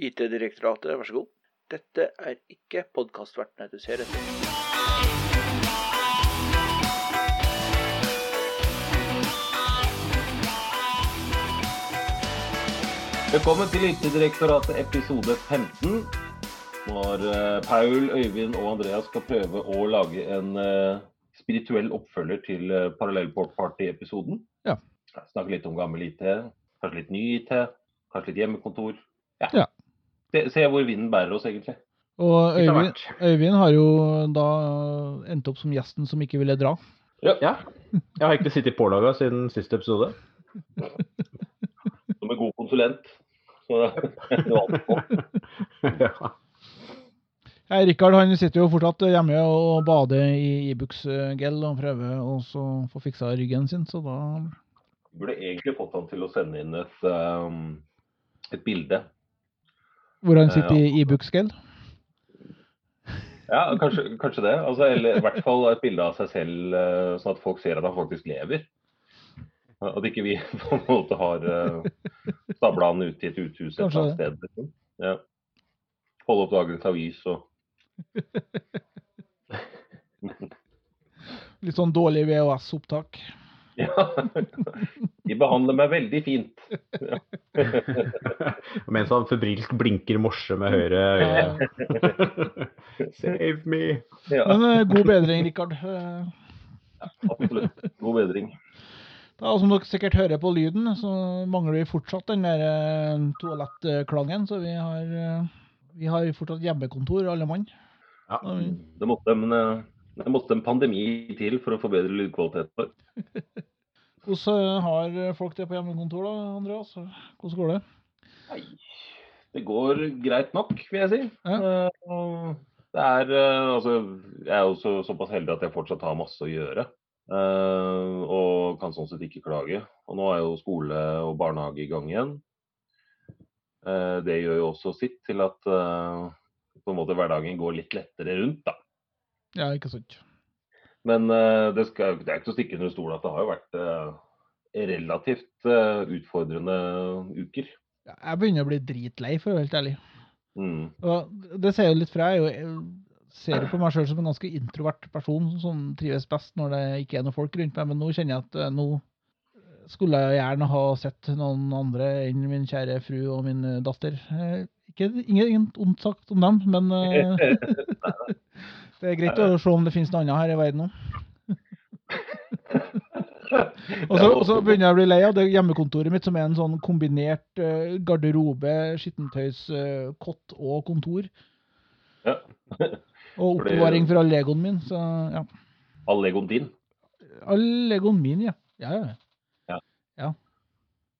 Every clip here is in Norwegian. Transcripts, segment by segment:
IT-direktoratet, vær så god. Dette er ikke podkastvertene du ser etter. Velkommen til IT-direktoratet episode 15. Når eh, Paul, Øyvind og Andreas skal prøve å lage en eh, spirituell oppfølger til uh, Parallellport Party-episoden. Ja. Snakke litt om gammel IT, kanskje litt ny IT, kanskje litt hjemmekontor. Ja. Ja. Se, se hvor vinden bærer oss, egentlig. Og Øyvind. Øyvind har jo da endt opp som gjesten som ikke ville dra. Ja. Jeg har egentlig sittet pålaga siden siste episode. Som en god konsulent. Så det var alt på. ja. Ja, Rikard han sitter jo fortsatt hjemme og bader i Ibux-gel og prøver også å få fiksa ryggen sin, så da Burde egentlig fått han til å sende inn et, um, et bilde. Hvor han sitter i Ibux-gel. Ja, kanskje, kanskje det. Altså, eller i hvert fall et bilde av seg selv, eh, sånn at folk ser at han faktisk lever. At ikke vi på en måte har uh, stabla han ut i et uthus et eller annet sted. Liksom. Ja. Holde opp dagens avis og Litt sånn dårlig VHS-opptak. Ja. De behandler meg veldig fint. Mens han febrilsk blinker morse med høyre øye. Save me! Ja, Men eh, god bedring, Rikard. Ja, absolutt. God bedring. Da, som dere sikkert hører på lyden, så mangler vi fortsatt den der eh, toalettklangen, så vi har, eh, vi har fortsatt hjemmekontor, alle mann. Ja. Det måtte eh, det måtte en pandemi til for å forbedre lydkvaliteten. Hvordan eh, har folk det på hjemmekontor da, Andreas? Hvordan går det? Nei, det går greit nok, vil jeg si. Ja. Eh, Det er eh, Altså, jeg er jo såpass heldig at jeg fortsatt har masse å gjøre. Og kan sånn sett ikke klage. Og nå er jo skole og barnehage i gang igjen. Det gjør jo også sitt til at på en måte hverdagen går litt lettere rundt, da. Ja, ikke sant. Men uh, det, skal, det er ikke til å stikke under stol at det har jo vært uh, relativt uh, utfordrende uker. Ja, Jeg begynner å bli dritlei, for å være helt ærlig. Mm. Og det ser jo litt fra. Jeg, jeg ser jo på meg sjøl som en ganske introvert person som trives best når det ikke er noen folk rundt meg, men nå kjenner jeg at nå skulle jeg gjerne ha sett noen andre enn min kjære fru og min datter. Ikke, ingen, ingen ondt sagt om dem, men det er greit å se om det finnes noe annet her i verden òg. Og så, begynner jeg å bli lei av det hjemmekontoret mitt, som er en sånn kombinert eh, garderobe, skittentøyskott eh, og kontor. Ja. Og oppbevaring for all legoen min. Så ja. All legoen din. All legoen min, ja. Ja, ja.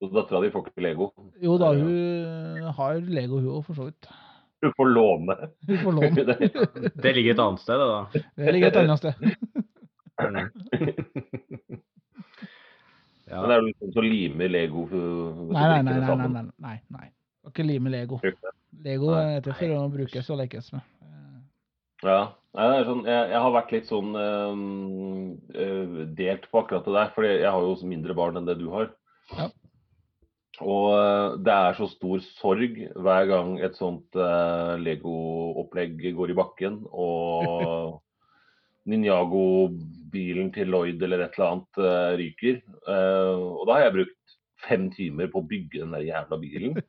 Og dattera di får ikke Lego. Jo da, hun har Lego, hun òg, for så vidt. Du får låne. Du får låne. det. Det ligger et annet sted, da. Det ligger et annet sted. Ja. Men det er jo liksom så limer Lego Nei, nei, nei. nei, nei, nei, nei, ikke lime Lego. Lego er til for å brukes og lekes med. Ja. Nei, det er sånn, jeg, jeg har vært litt sånn øh, delt på akkurat det der, for jeg har jo også mindre barn enn det du har. Ja. Og øh, det er så stor sorg hver gang et sånt uh, Lego-opplegg går i bakken, og Ninjago-bilen til Lloyd eller et eller annet uh, ryker. Uh, og da har jeg brukt fem timer på å bygge den der jævla bilen.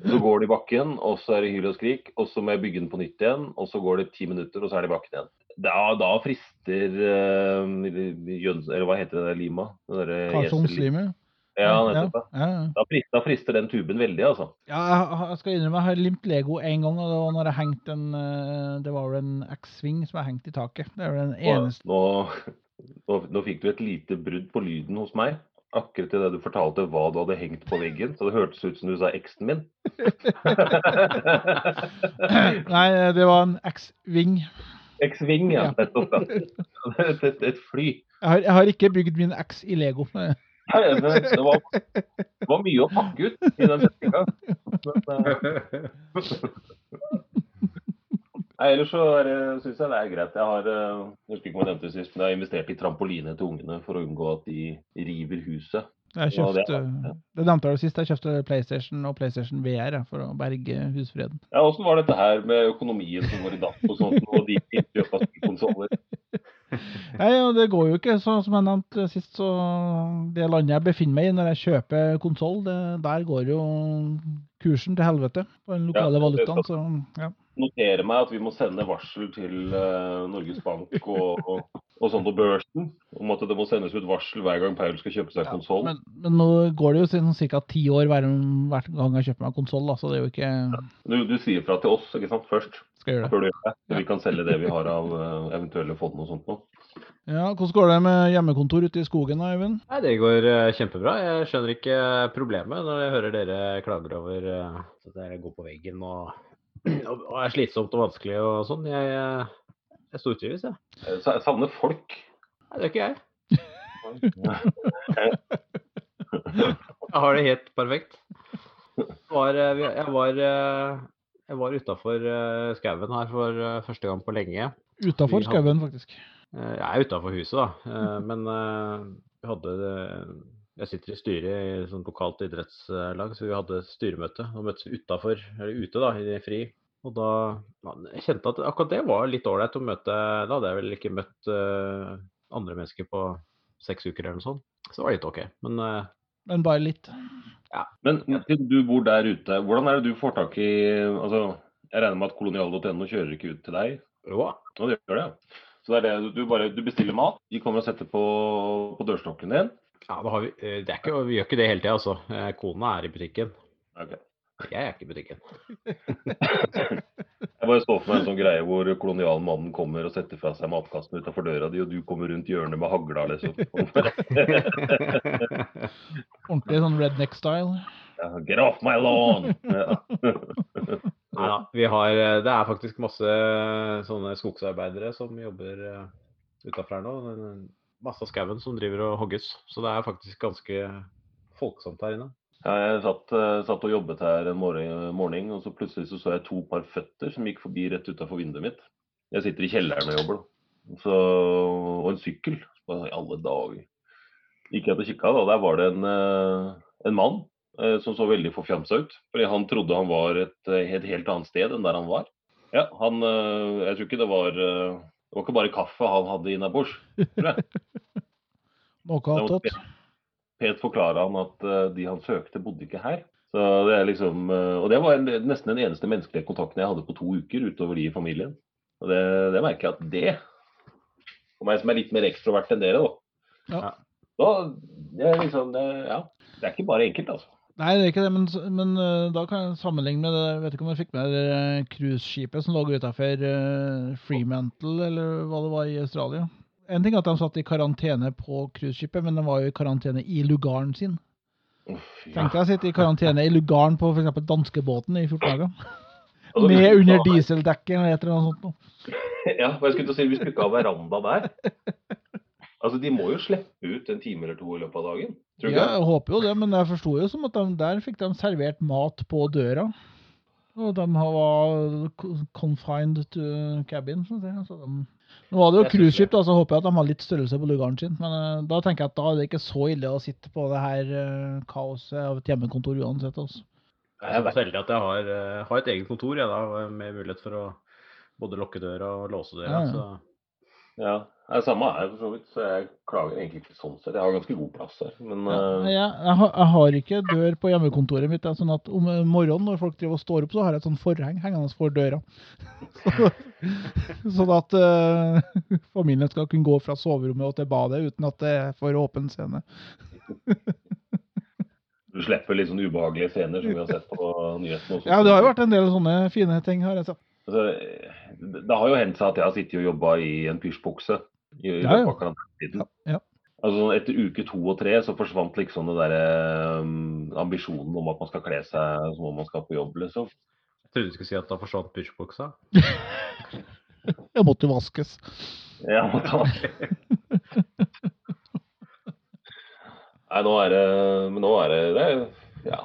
Så går det i bakken, og så er det hyl og skrik, og så må jeg bygge den på nytt igjen, og så går det ti minutter, og så er det i bakken igjen. Da, da frister Jøns... Eller hva heter det der lima? Den Ja, nettopp. Ja. Ja. Da, frister, da frister den tuben veldig, altså. Ja, jeg, jeg skal innrømme, jeg har limt Lego en gang, og det var når jeg hengte en eh, Det var vel en X-Wing som jeg hengte i taket. Det er vel den eneste Nå, nå, nå fikk du et lite brudd på lyden hos meg. Akkurat idet du fortalte hva du hadde hengt på veggen. Så det hørtes ut som du sa eksen min. Nei, det var en X-Wing. X-Wing, ja. Ja. Nettopp. ja. Et, et, et fly. Jeg har, jeg har ikke bygd min X i Lego. Nei, Det, det, var, det var mye å pakke ut i den setninga. Nei, ellers så syns jeg det er greit. Jeg har eh, jeg husker ikke om jeg nevnte det sist, men jeg har investert i trampoline til ungene for å unngå at de river huset. Jeg Ja, det kjøpte, er- det nevnte jeg sist, jeg kjøpte PlayStation og PlayStation VR for å berge husfreden. Ja, Åssen var dette her med økonomien som går i dass og sånt, og de innkjøp av konsoller? Nei, og det går jo ikke, så, som jeg nevnte sist, så det landet jeg befinner meg i når jeg kjøper konsoll, der går jo kursen til helvete på den lokale Ja, valutaen, så ja. Notere meg at vi må sende varsel til uh, Norges Bank og, og, og sånn på børsen om at det må sendes ut varsel hver gang Paul skal kjøpe seg Ja, konsoll. Men, men nå går det jo siden ca. ti år hver, hver gang jeg kjøper meg konsoll, så det er jo ikke Du, du sier fra til oss ikke sant, først, Skal gjøre det. før du gjør det. Så vi kan selge det vi har av uh, eventuelle fond og sånt nå. Ja, Hvordan går det med hjemmekontor ute i skogen, Eivind? Nei, det går eh, kjempebra. Jeg skjønner ikke problemet når jeg hører dere klager over eh, at det går på veggen og, og er slitsomt og vanskelig og sånn. Jeg, jeg, jeg stortrives, jeg. Eh, Så jeg savner folk. Nei, det er ikke jeg. Jeg har det helt perfekt. Jeg Var, eh, jeg var, eh, jeg var utafor skauen her for eh, første gang på lenge. Utafor skauen, faktisk. Eh, Jeg er utafor huset, da. Eh, Men eh, vi hadde Jeg sitter i styret i et sånt lokalt idrettslag, så vi hadde styremøte og møttes utafor, eller ute, da, i fri. Og da man, Jeg kjente at akkurat det var litt ålreit å møte Da hadde jeg vel ikke møtt andre mennesker på seks uker eller noe sånt. Så det var litt OK. Men Men bare litt. Men siden du bor der ute, hvordan er det du får tak i altså, Jeg regner med at kolonial.no kjører ikke ut til deg? jo da. Og det gjør det, ja. Så det er det, du bare du bestiller mat, de kommer og setter på, på dørstokken din. Ja, vi, eh, det er ikke, vi gjør ikke det hele tida, altså. Eh, Kona er i butikken. Ok. Jeg er ikke i butikken. Jeg bare så for meg en sånn greie hvor kolonialmannen kommer og setter fra seg matkassen utafor døra di, og du kommer rundt hjørnet med hagla, liksom. Ordentlig sånn redneck-style. Ja, Get off my lawn! Ja. Nei da. Vi har eh, Det er faktisk masse eh, sånne skogsarbeidere som jobber uh, utafor her nå. Masse av skauen som driver og hogges. Så det er faktisk ganske folksomt her inne. Ja, jeg satt, eh, satt og jobbet her en morgen, og så plutselig så, så jeg to par føtter som gikk forbi rett utafor vinduet mitt. Jeg sitter i kjelleren og jobber. Så, og en sykkel. I alle dager. Gikk jeg til kikka, da. Der var det en, eh, en mann eh, som så veldig forfjamsa ut. Fordi han trodde han var et, eh, et helt annet sted enn der han var. Ja, han eh, Jeg tror ikke det var eh, Det var ikke bare kaffe han hadde innabords. tror jeg. Noe Det var. Pet forklarer han at eh, de han søkte, bodde ikke her. Så det er liksom, eh, og det var en, nesten den eneste menneskelige kontakten jeg hadde på to uker utover de i familien. Og det, det merker jeg at det, for meg som er litt mer ekstrovert enn dere, da, Ja. da det er liksom, det, ja, det er ikke bare enkelt, altså. Nei, det er ikke det, men, men øh, da kan jeg sammenligne med det jeg vet ikke om jeg fikk med det øh, cruiseskipet som lå utafor Fremantle, eller hva det var i Australia. En ting er at de satt i karantene på cruiseskipet, men de var jo i karantene i lugaren sin. Oh, ja. Tenk deg å sitte i karantene i lugaren på f.eks. danskebåten i 14 dager. Altså, Med under dieseldekket eller et eller annet sånt. noe. Ja, og jeg skulle til å si, vi skulle ikke ha veranda der, altså de må jo slippe ut en time eller to i løpet av dagen. Tror du Ja, ikke? jeg håper jo det, men jeg forsto jo som at de, der fikk de servert mat på døra. Og de var confined to cabin. Så det, altså de, nå var det jo cruiseskip, så håper jeg at de har litt størrelse på lugaren sin. Men uh, da tenker jeg at da er det ikke så ille å sitte på det her uh, kaoset av et hjemmekontor uansett. Altså. Jeg Jeg er så heldig at jeg har, uh, har et eget kontor jeg, da, med mulighet for å både lukke døra og låse døra. Ja, ja. Så Ja, det er samme her for så vidt, så jeg klager egentlig ikke sånn sett. Jeg har ganske god plass her, men Ja, eh, jeg, jeg, har, jeg har ikke dør på hjemmekontoret mitt. Det er sånn at om morgenen når folk driver og står opp, så har jeg et sånn forheng hengende for døra. Så, sånn at uh, familien skal kunne gå fra soverommet og til badet uten at det er for åpen scene. du slipper litt sånn ubehagelige scener som vi har sett på nyhetene også. Ja, det har jo vært en del sånne fine ting, har jeg sett. Altså, det det har jo hendt seg at jeg har sittet og jobba i en pysjbukse i, i Ja, ja. Ja, ja. Altså, etter uke to og tre så forsvant liksom den der um, ambisjonen om at man skal kle seg som om man skal på jobb, liksom. jeg trodde du skulle si at da forsvant pysjbuksa. jeg måtte jo vaskes. Ja, måtte vaskes. Nei, nå er det Men nå er det, det er, Ja.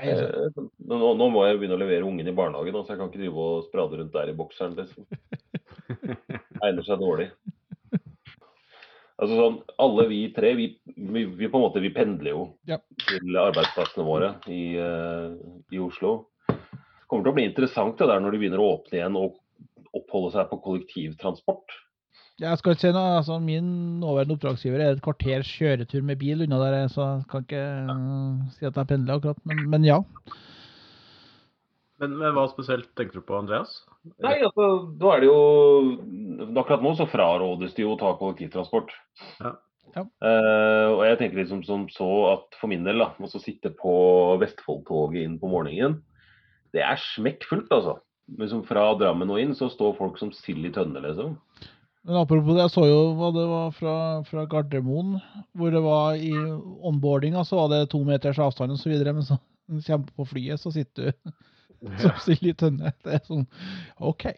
Altså, Eh, Nå, nå må jeg begynne å levere ungen i barnehagen, så jeg kan ikke drive og sprade rundt der i bokseren. Liksom. Egner seg dårlig. Altså sånn, Alle vi tre vi, vi, vi på en måte vi pendler jo Ja. til arbeidsplassene våre i, uh, i Oslo. Det kommer til å bli interessant det der når de begynner å åpne igjen og oppholde seg på kollektivtransport. Jeg skal ikke si noe, altså Min nåværende oppdragsgiver er et kvarters kjøretur med bil unna der, så jeg kan ikke eh, si at jeg pendler akkurat. Men, men ja. Men, men hva spesielt tenker du på, Andreas? Nei, altså, da er det jo Akkurat nå så frarådes det jo å ta kollektivtransport. Ja. Ja. Uh, og jeg tenker liksom som så at for min del, da, å sitte på Vestfoldtoget inn på morgenen, det er smekkfullt, altså. Liksom fra Drammen og inn så står folk som sild i tønne, liksom. Men apropos det, jeg så jo hva det var fra, fra Gardermoen, hvor det var i onboardinga så var det to meters avstand osv., men så når du kommer på flyet, så sitter du som sild i tønne. Det er sånn OK.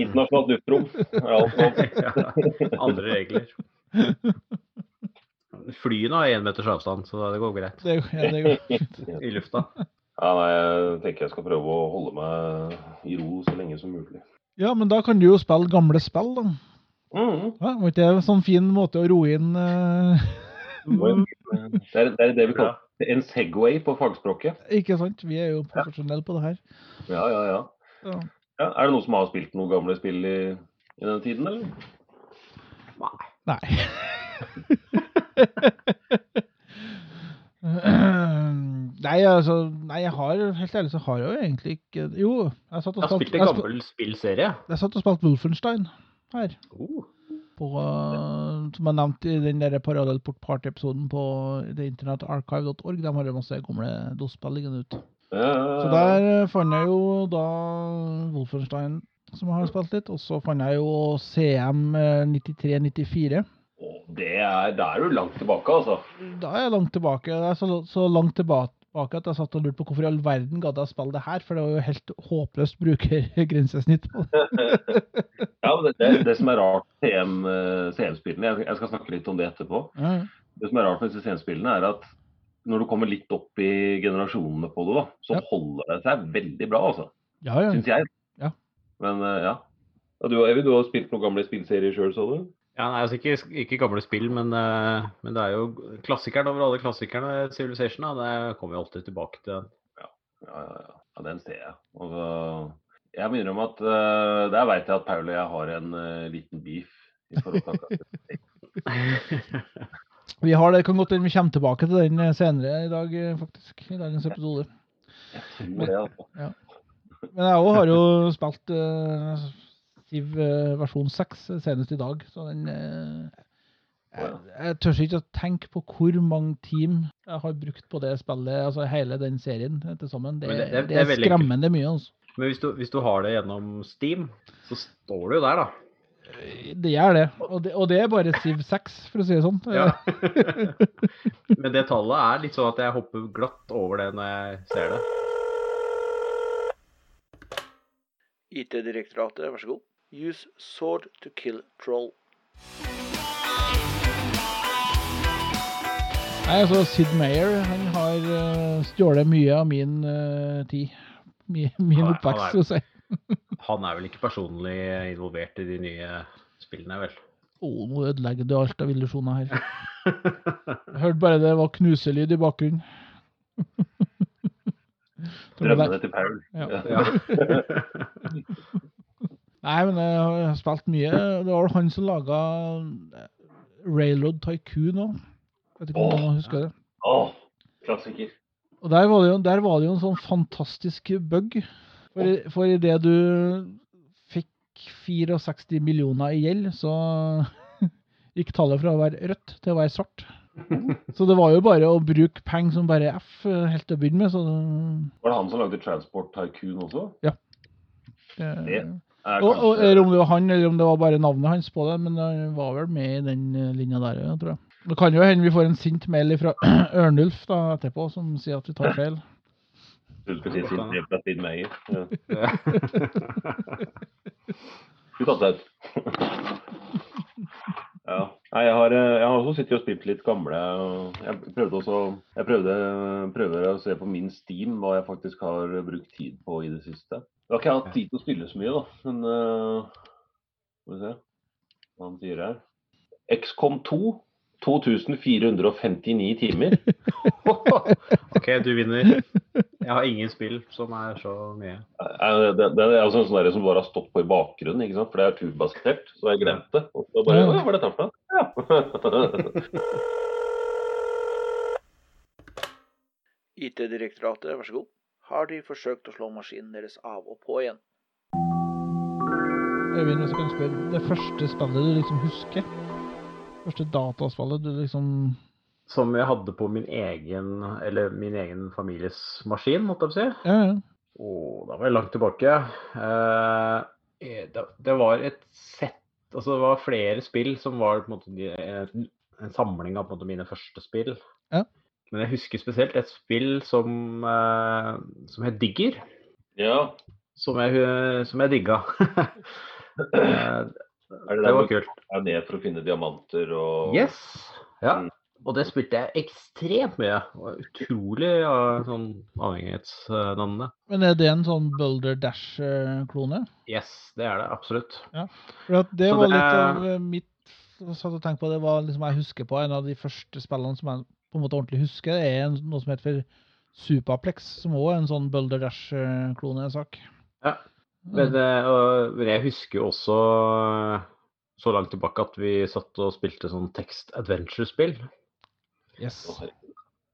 Internasjonalt luftrom. ja. Andre regler. Flyene har én meters avstand, så det går greit. Det, ja, det går fint. I lufta. Ja, nei, jeg tenker jeg skal prøve å holde meg i ro så lenge som mulig. Ja, men da kan du jo spille gamle spill, da. Mm. Ja, var ikke det en sånn fin måte å roe inn uh... Det, er, det er det vi kaller en Segway på fagspråket. Ikke sant? Vi er jo profesjonelle på det her. Ja, ja, ja. Ja. ja. Er det noen som har spilt noen gamle spill i, i denne tiden, eller? Nei. nei, altså Nei, jeg har helt ærlig så har jeg jo egentlig ikke Jo, jeg satt og Jeg har spilt en gammel spillserie. Jeg satt og spilte Wolfenstein her. Oh. På, uh, som jeg nevnte i den der Parallelport Party-episoden på det internettarchive.org. De har jo masse gamle DOS-spill liggende ute. Så der eh, fant jeg jo da Wolfenstein, som har spilt litt. Og så fant jeg jo CM eh, 93-94. Å, Det er, da er du langt tilbake, altså. Da er jeg langt tilbake. Det er så, så langt tilbake at jeg satt og lurte på hvorfor i all verden gadd jeg spille det her, for det var jo helt håpløst brukergrensesnitt på. Ja, det, det, det som er rart med eh, CM-spillene, jeg, jeg skal snakke litt om det etterpå. Mm. Det som er rart med disse CM-spillene, er at når du kommer litt opp i generasjonene på det, da, så Ja. holder det seg veldig bra, altså. ja. ja. Syns jeg. Ja. Men eh, ja. Og du, Evy, du har spilt noen gamle spillserier sjøl, så du? Ja, nei, altså ikke, ikke gamle spill, men, eh, men det er jo klassikeren over alle klassikerne, Civilization. Da. Det kommer vi alltid tilbake til. Ja, ja, ja. ja den ser jeg. Og så, jeg må innrømme at uh, der veit jeg at Paul og jeg har en uh, liten beef. i forhold til akkurat. Vi har det, kan godt hende vi kommer tilbake til den senere i dag, faktisk. I dagens episode. Jeg tror det, altså. Men jeg òg har jo spilt uh, Siv eh, versjon 6 senest i dag, så den eh, jeg, jeg tør ikke å tenke på hvor mange team jeg har brukt på det spillet, altså hele den serien eh, til sammen. Det, det- det, det- det er skremmende mye. altså. Men hvis du, hvis du har det gjennom Steam, så står du jo der, da. Det gjør det. Og, det. og det er bare Siv 6, for å si det sånn. Ja. Men det tallet er litt sånn at jeg hopper glatt over det når jeg ser det. IT-direktoratet, vær så god. Use sword to kill troll. Nei, altså Sid Mayer han har uh, stjålet mye av min uh, tid. Min, min er- oppvekst, han skal vi si. Han er vel ikke personlig involvert i de nye spillene, vel? Å, nå ødelegger du alt av illusjoner her. Jeg hørte bare det var knuselyd i bakgrunnen. Drømmene til Paul. Ja. Ja. Nei, men jeg har spilt mye. Det var han som laga Railroad Tycoon òg. Vet ikke om Åh. noen husker det. Åh, klassiker. Og der var det jo, der var det jo en sånn fantastisk bug. For, i- for idet du fikk 64 millioner i gjeld, så gikk tallet fra å være rødt til å være svart. Så det var jo bare å bruke penger som bare F eh, helt til å begynne med. Så Var det han som lagde Transport Tycoon også? Ja. Det Er og, og, eller om det var han, eller om det var bare navnet hans på det, men han var vel med i den eh, linja der, jeg tror jeg. Det kan jo hende vi får en sint mail fra Ørnulf da, etterpå, som sier at vi tar feil. Skulle til å si sin brev fra Sid Meyer. Ja. Skulle tatt. Ja. Nei, jeg har, eh, jeg har også sittet og spilt litt gamle Jeg prøvde også Jeg prøvde, prøvde å se på min Steam hva jeg faktisk har brukt tid på i det siste. Jeg har ikke hatt tid til å spille så mye, da. Men uh, Skal vi se hva han sier her. XCOM 2 2459 timer. OK, du vinner. Jeg har ingen spill som er så mye. Det, Det, det er altså en sånn som bare har stått på i bakgrunnen, ikke sant? for det er turbasert. Så jeg glemte. Og så bare, hva er dette for noe? IT-direktoratet, vær så god. Har de forsøkt å slå maskinen deres av og på igjen? Øyvind, hvis jeg kan spørre, det første spillet du liksom husker? Første dataspillet du liksom Som jeg hadde på min egen, eller min egen families maskin, måtte jeg si. Ja, ja. Åh, da var jeg langt tilbake. Eh, det, det var et sett Altså det var flere spill som var på en måte en, en samling av på en måte mine første spill. Ja. Men jeg husker spesielt et spill som, uh, som het Digger. ja. Som jeg, eh, som jeg digga. Eh, Er det det der var du kult. er ned for å finne diamanter og Yes. Ja. Mm. Og det spilte jeg ekstremt mye. Utrolig ja, sånn avhengighetsdannende. Men er det en sånn Boulder Dash-klone? Yes, det er det absolutt. At det Så var det litt av mitt satt og tenkte på det var liksom jeg husker på en av de første spillene som jeg på en måte ordentlig husker, det er noe som heter Superplex, som òg er en sånn Boulder Dash-klonesak. Ja. Men, eh, og, men jeg husker jo også eh, så langt tilbake at vi satt og spilte sånn text adventure-spill. Yes.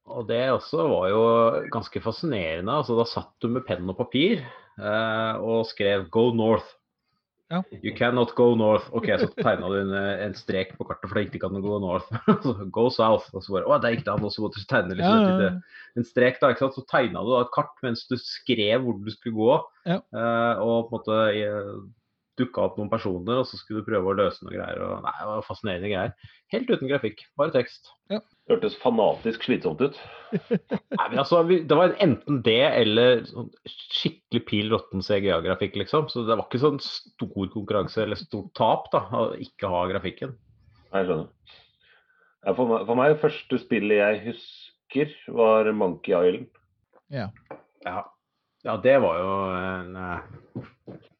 Og det også var jo ganske fascinerende. Altså, da satt du med penn og papir eh, og skrev 'Go north'. Ja. You cannot go north. Ok, så tegna du en, en strek på kartet, for det ikke kan gå north. go south. Og så bare Å, det gikk det an. Og så måtte du tegne liksom, ja, ja, lite- en strek. da, ikke sant? Så tegna du da et kart mens du skrev hvor du skulle gå. Ja. eh, og på en måte eh, dukka opp noen personer, og så skulle du prøve å løse noen greier. Og, nei, det var fascinerende greier. Helt uten grafikk, bare tekst. Hørtes fanatisk slitsomt ut. Nei, men altså, vi, Det var enten det eller sånn skikkelig pil råtten CGA-grafikk, liksom. Så det var ikke sånn stor konkurranse eller stort tap da, å ikke ha grafikken. Jeg skjønner. Ja, for, meg, for meg, første spillet jeg husker, var Monkey Island. Ja. Ja, ja det var jo en, eh, Det,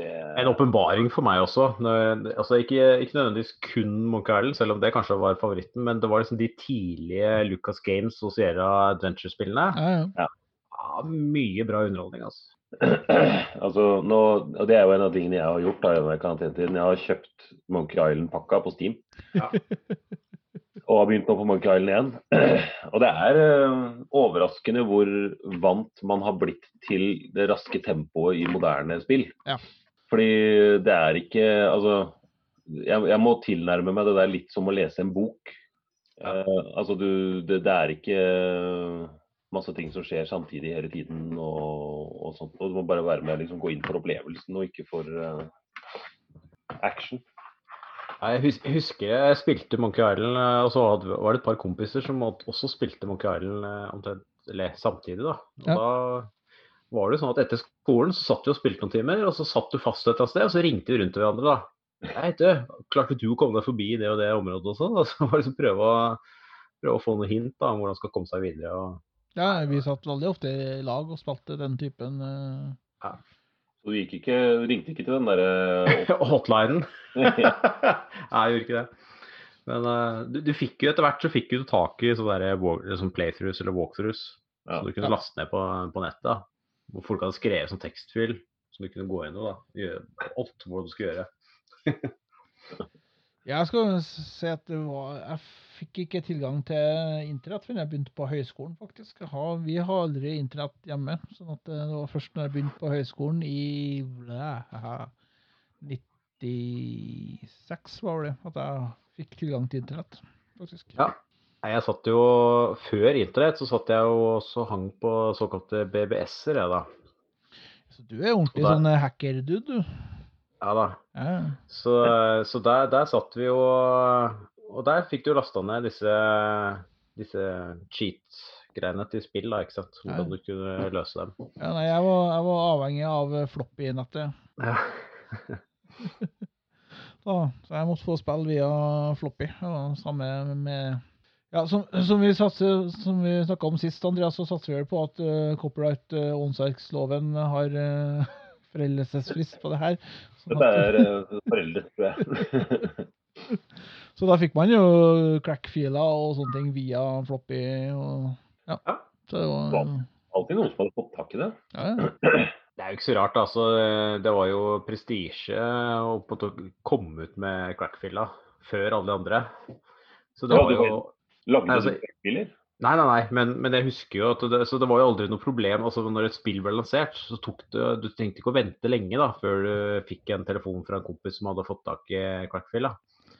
en åpenbaring for meg også. Når, altså ikke, ikke nødvendigvis kun Monkey Island, selv om det kanskje var favoritten, men det var liksom de tidlige Lucas Games og Sierra Adventure-spillene. Ja, ja. Ja, mye bra underholdning, altså. altså, nå, og det er jo en av tingene jeg har gjort. da, i karantenetiden. Jeg har kjøpt Monkey Island-pakka på Steam. Ja. og har begynt nå på Monkey Island igjen. og det er eh, overraskende hvor vant man har blitt til det raske tempoet i moderne spill. Ja. Fordi det er ikke Altså, jeg, jeg må tilnærme meg det der litt som å lese en bok. Eh, altså, du det, det er ikke masse ting som skjer samtidig hele tiden og, og sånt. Og du må bare være med liksom gå inn for opplevelsen og ikke for uh, action. Jeg husker jeg spilte Monkey Island, eh, og så var det et par kompiser som også spilte Monkey Island eh, omtrent samtidig. da. Og Ja. Da var det sånn at etter skolen så satt vi og spilte noen timer, og så satt du fast et eller annet sted, og så ringte vi rundt til hverandre. da. Hei, du, klarte du å komme deg forbi det og det området og sånn? Og så var liksom prøve å, prøve å få noen hint da, om hvordan man skal komme seg videre. og ja, vi satt veldig ofte i lag og spilte den typen eh, Så du gikk ikke, ringte ikke til den derre Hotlinen. ja. Nei, jeg gjorde ikke det. Men uh, du, du fikk jo etter hvert så fikk du tak i sånne der sånn playthroughs eller walkthroughs. Ja. Så du kunne Ja. laste ned på, på nettet. Hvor folk hadde skrevet som tekstfyll, som du kunne gå inn og da, gjøre alt hva du skulle gjøre. Jeg skal si at det var Jeg fikk ikke tilgang til internett før jeg begynte på høyskolen, faktisk. Har, vi har aldri internett hjemme. sånn at det var først når jeg begynte på høyskolen i blæ, 96, var det, at jeg fikk tilgang til internett, faktisk. Ja. Nei, Jeg satt jo, Før internett så satt jeg jo også hang på såkalte BBS-er, jeg da. Så du er ordentlig der- sånn hacker-dude, du. Ja da. Ja. Så, så der, der satt vi jo Og der fikk du lasta ned disse, disse cheat-greiene til spill, da, ikke sant. Hvordan du kunne løse dem. ja, nei, jeg var, jeg var avhengig av floppy-nettet. Ja. Da, så jeg måtte få spill via floppy. Ja, samme med ja, som, som vi, satser, som vi snakka om sist, Andreas, så satser vi vel på at uh, copyright uh, åndsverksloven har uh, foreldelsesfrist på det her. Sånn Dette er uh, foreldre, tror jeg. Så da fikk man jo crack-filer og sånne ting via floppy og Ja. Ja. Så det var Alltid noen som hadde fått tak i det. ja, ja. Det er jo ikke så rart, altså. Det var jo prestisje å komme ut med crackfilla før alle de andre. Så det var- jo Lagde Altså- du spiller? Nei, nei, nei, men, men jeg husker jo at det, så det var jo aldri noe problem. altså Når et spill ble lansert, så tok det Du trengte ikke å vente lenge da, før du fikk en telefon fra en kompis som hadde fått tak i crackfilla.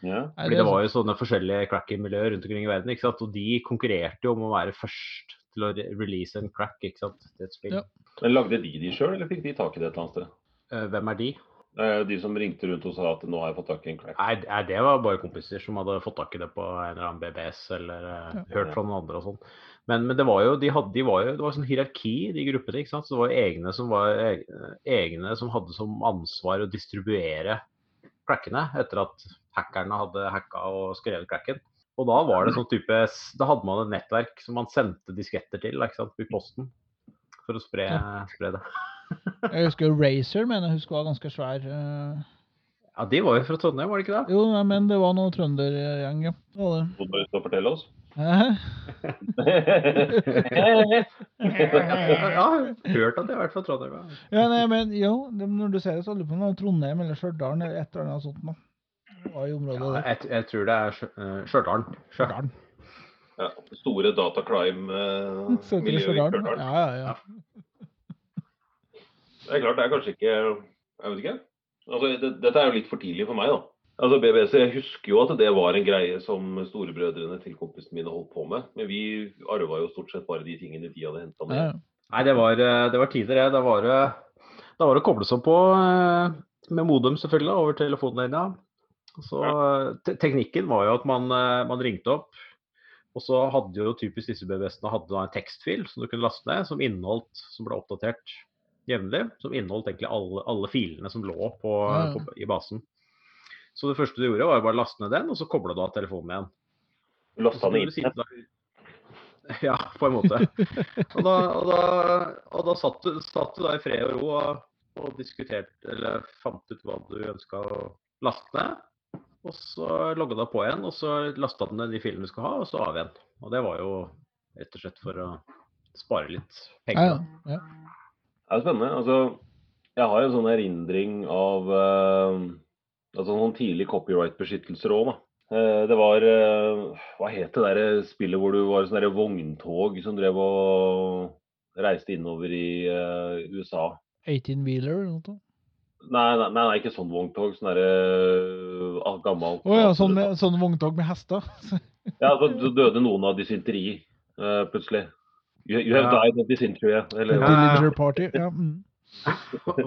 Ja. Fordi det var jo sånne forskjellige cracky-miljøer rundt omkring i verden. ikke sant? Og de konkurrerte jo om å være først til å release en crack ikke sant, til et spill. Ja. Men Lagde de de sjøl, eller fikk de tak i det et eller annet sted? Eh, hvem er de? Eh, De som ringte rundt og sa at nå har jeg fått tak i en crack. Nei, det var bare kompiser som hadde fått tak i det på en eller annen BBS eller ja. hørt fra noen andre og sånn. Men, men det var jo, de hadde, de var jo, det var sånn hierarki i de gruppene. ikke sant? Så det var egne som, var, egne som hadde som ansvar å distribuere crackene etter at hackerne hadde hacka og skrevet cracken. Og da var det sånn type Da hadde man et nettverk som man sendte disketter til ikke sant, i posten for å spre, spre det. Jeg husker Racer, mener jeg husker var ganske svær. eh. Ja, de var jo fra Trondheim, var det ikke det? Jo, nei, men det var noe trøndergjeng, ja. Det. Du bare stå og fortelle oss? Ja, hørt at jeg har vært fra Trondheim. ja. Ja, nei, men jo, det, når du ser det, så lurer jeg på om det var Trondheim eller Stjørdal eller et eller annet sånt. Var i området Ja, jeg, jeg tror det er eh, Stjørdal. Stjørdal. Ja, store dataclime-miljøet i Stjørdal. Stjørdal. Ja, ja, ja. Det er klart, det er kanskje ikke Jeg vet ikke. Altså, det, dette er jo litt for tidlig for meg, da. Altså, BBC, Jeg husker jo at det var en greie som storebrødrene til kompisene mine holdt på med. Men vi arva jo stort sett bare de tingene de hadde henta ned. ja. Nei, det var, eh, det var tider, det. Da var det, da var det å koble seg på eh, med modem, selvfølgelig, over telefonlinja. Så ja. te Teknikken var jo at man, eh, man ringte opp, og så hadde jo typisk disse BBS-ene hadde da en tekstfil som du kunne laste ned, som inneholdt, som ble oppdatert jevnlig, som inneholdt egentlig alle, alle filene som lå på, Ja, ja. på, i basen. Så det første du gjorde, var bare å laste ned den, og så kobla du av telefonen igjen. Lasta den inn? Ja, på en måte. Og da, og da, og da satt, du, satt du da i fred og ro og, og diskuterte, eller fant ut hva du ønska å laste ned. Og så logga du på igjen, og så lasta du ned de filene du skulle ha, og så av igjen. Og det var jo rett og slett for å spare litt penger. ja. ja. Det er spennende. Altså, jeg har jo en sånn erindring av uh, altså noen tidlig copyright-beskyttelser òg, da. Uh, det var uh, Hva het det der spillet hvor du var sånn vogntog som drev og reiste innover i USA? 18-wheeler eller noe. Nei, nei, nei, ikke sånn vogntog. Sånn derre gammelt Å ja, sånn, med, sånn vogntog med hester. Ja, så døde noen av dysenteri plutselig. You, you have Ja. died this interview. Eller, Ja. Villager party. Ja, mm.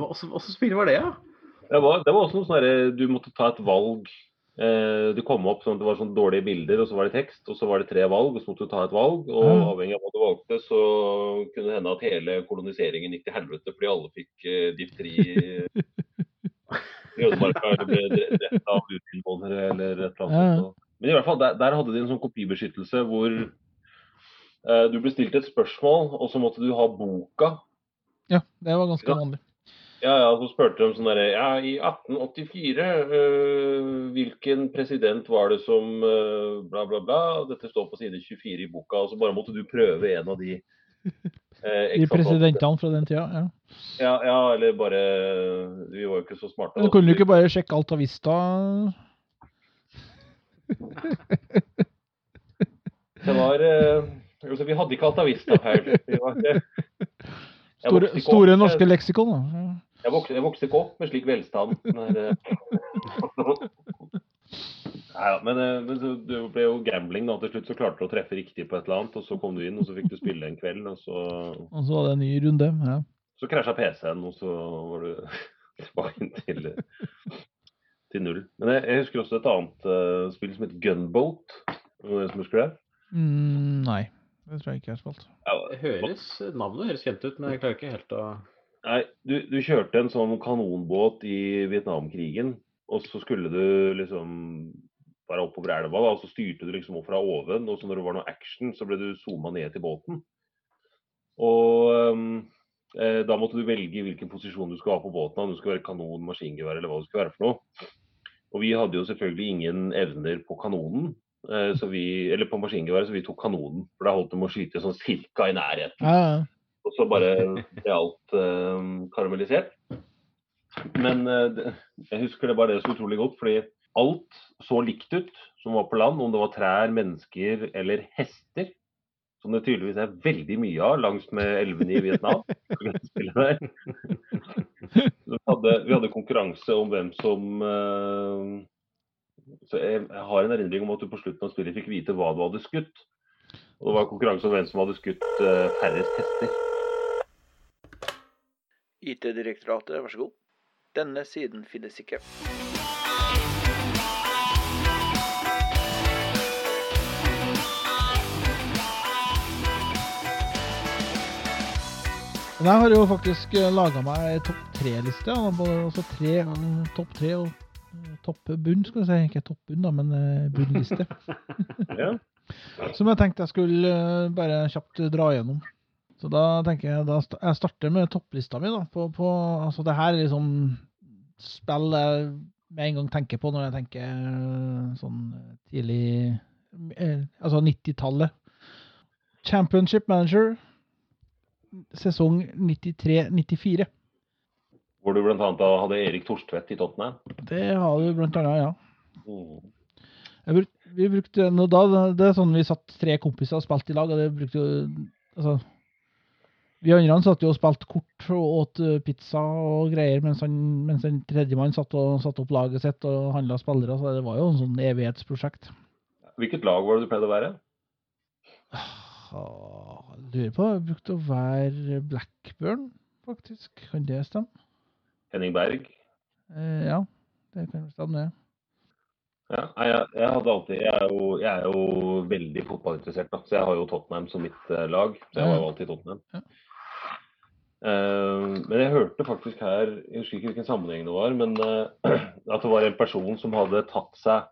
Åssen spill var det, da? Det var, det var også noe sånn Du måtte ta et valg. Eh, det kom opp sånn at det var sånn dårlige bilder, og så var det tekst, og så var det tre valg, og så måtte du ta et valg. Og mm. avhengig av hva du valgte, så kunne det hende at hele koloniseringen gikk til helvete fordi alle fikk eh, difteri i eller ble drept av urinnvånere eller et eller annet. Ja. Men i hvert fall, der, der hadde de en sånn kopibeskyttelse hvor du ble stilt et spørsmål, og så måtte du ha boka ja, det var ganske vanlig. Ja, ja, så spurte de sånn derre Ja, i 1884, øh, hvilken president var det som øh, bla, bla, bla. Dette står på side 24 i boka. Og så bare måtte du prøve en av de eh, De presidentene fra den tida. ja. Ja, ja, eller bare Vi var jo ikke så smarte. Men du kunne du ikke bare sjekke Alta Vista? Det var øh, altså, Vi hadde ikke Altavista jeg Store, store opp- norske leksikon, da. Jeg vokste, jeg vokste ikke opp med slik velstand. Men, eh, Nei, ja, men, eh, men så, det ble jo gambling da. Til slutt så klarte du å treffe riktig på et eller annet, og så kom du inn, og så fikk du spille en kveld, og så, Og så var det en ny runde. ja. så krasja PC-en, og så var du tilbake til, til null. Men jeg, jeg husker også et annet uh, spill som het Gunboat. Noen som husker det? Mm, nei, det tror jeg ikke jeg har spilt. Ja, Det høres, navnet høres kjent ut, men jeg klarer ikke helt å Nei, du, du kjørte en sånn kanonbåt i Vietnamkrigen, og så skulle du liksom være oppover elva, da, og så styrte du liksom opp fra oven, og så når det var noe action, så ble du zooma ned til båten. Og ehm, eh, da måtte du velge hvilken posisjon du skulle ha på båten, om du skulle være kanon, maskingevær eller hva det skulle være for noe. Og vi hadde jo selvfølgelig ingen evner på kanonen, så vi, eller på maskingeværet, så vi tok kanonen. For da holdt de å skyte sånn cirka i nærheten. Ja. Og så bare ble alt eh, karamellisert. Men eh, jeg husker det bare det så utrolig godt, fordi alt så likt ut som var på land, om det var trær, mennesker eller hester. Som det tydeligvis er veldig mye av langs med elvene i Vietnam. Vi hadde, vi hadde konkurranse om hvem som eh, Så jeg, jeg har en erindring om at du på slutten av spillet fikk vite hva du hadde skutt. Og det var konkurranse om hvem som hadde skutt uh, færrest hester. IT-direktoratet, vær så god. Denne siden finnes ikke. Men jeg har jo faktisk laga meg topp tre-liste. Altså tre, eh, topp tre og eh, topp bunn, skal jeg si. Ikke topp bunn, da, men eh, bunnliste. Ja. Som jeg tenkte jeg skulle eh, bare kjapt dra gjennom. Så da tenker jeg da jeg starter med topplista mi. da, på, på, altså Det her er liksom spill jeg med en gang tenker på når jeg tenker eh, sånn tidlig eh, Altså 90-tallet. Championship Manager, sesong 93-94. Hvor du bl.a. hadde Erik Torstvedt i Tottenham. Det har du annet, ja. Mm. Bruk, vi brukte, da, det er sånn vi satt tre kompiser og spilte i lag, og det brukte jo altså, Vi andre satt jo og spilte kort og åt eh, pizza og greier, mens, han, mens en tredjemann satt og satte opp laget sitt og handla spillere. Så det var jo en sånn evighetsprosjekt. Hvilket lag var det du pleide å være? Ah, lurer på Jeg brukte å være Blackburn, faktisk. Kan det stemme? Henning Berg? Eh, ja, det kan stemme, det. Ja, jeg, jeg, hadde alltid, jeg, er jo, jeg er jo veldig fotballinteressert, da. så jeg har jo Tottenham som mitt eh, lag. Så jeg var jo alltid Tottenham. Ja. Uh, men jeg hørte faktisk her, jeg husker ikke hvilken sammenheng det var, men uh, at det var en person som hadde tatt seg,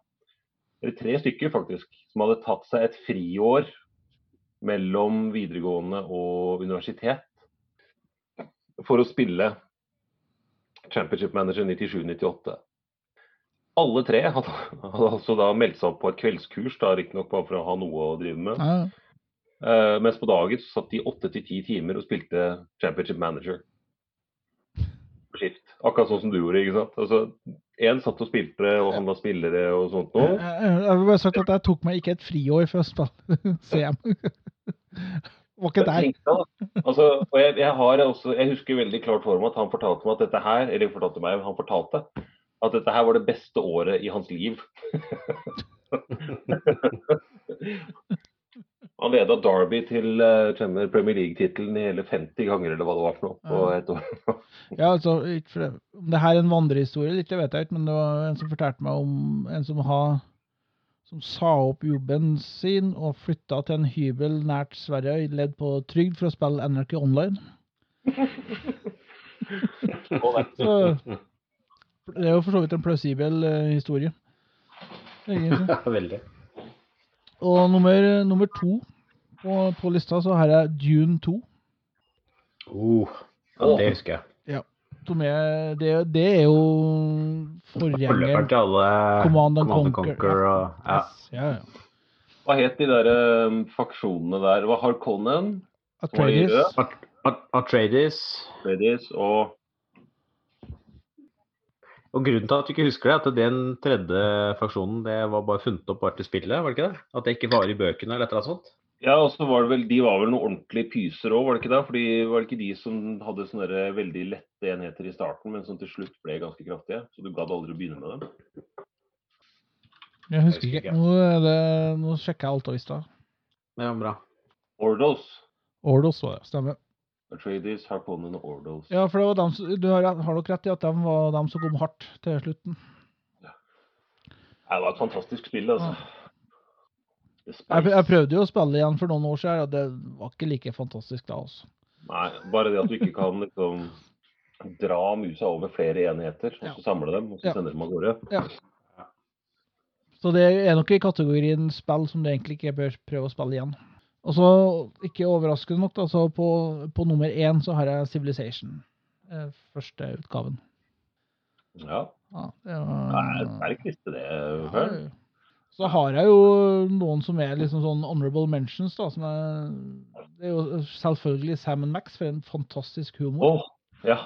eller tre stykker faktisk, som hadde tatt seg et friår mellom videregående og universitet for å spille Championship Manager 97-98. Alle tre hadde, hadde altså da meldt seg opp på et kveldskurs, da riktignok bare for å ha noe å drive med. Ja, Uh, mens på dagen så satt de åtte til ti timer og spilte Championship Manager. På skift. Akkurat sånn som du gjorde, ikke sant. Altså, Én satt og spilte og handla spillere og sånt Jeg, noe. jeg, jeg vil bare sagt at jeg tok meg ikke et friår for å spille CM. Var ikke der. Altså, og jeg, jeg, har også, jeg husker veldig klart for meg at han fortalte meg at dette her, eller fortalte meg, han fortalte at dette her var det beste året i hans liv. han leda Derby til uh, Premier League-tittelen i hele 50 ganger, eller hva det var for noe. på et år. Ja, altså, Om det her er en vandrehistorie, det vet jeg ikke, men det var en som fortalte meg om en som har som sa opp jobben sin og flytta til en hybel nært Sverige, ledd på trygd for å spille NRK Online. Så det er jo for så vidt en plausibel eh, historie. Egentlig. Veldig. Og nummer, nummer to på, på lista så har jeg Dune 2. Oh, ja, det husker jeg. Er, det, det er jo forgjengeren til alle Command and Command Conquer, Conquer og ja. Yes, ja, ja. Hva het de der um, faksjonene der? Hva har Conan, Atreides. At- At- Atreides. Ladies og Og grunnen til at du ikke husker det, er at den tredje faksjonen det var bare funnet opp bare til spillet, var det ikke det? At det ikke var i bøkene eller et eller annet sånt? Ja, og så var det vel, De var vel noen ordentlige pyser òg, var det ikke det? Fordi Var det ikke de som hadde sånne veldig lette enheter i starten, men som til slutt ble ganske kraftige? Så du gadd aldri å begynne med dem? Jeg husker ikke. Nå, er det, nå sjekker jeg alt av lista. Ja, bra. Ordos. Ordos var det, stemmer. Atreides, Harponen og Ordos. Ja, for det var dem, du har, har nok rett i at de var dem som kom hardt til slutten. Det var et fantastisk spill, altså. The Jeg, jeg prøvde jo å spille igjen for noen år siden, og det var ikke like fantastisk da. altså. Nei, bare det at du ikke kan liksom dra musa over flere enheter, og Ja. så samle dem, og så Ja. sende dem av gårde. Så det er nok i kategorien spill som du egentlig ikke bør prøve å spille igjen. Og så, ikke overraskende nok, da, så på, på nummer én så har jeg Civilization. eh, Første utgaven. Ja. Ja, det Nei, var, Sterk liste, det. Ja, Før. Så har jeg jo noen som er liksom sånn honorable mentions, da. Som er, det er jo selvfølgelig Sam Max for en fantastisk humor. Oh, ja.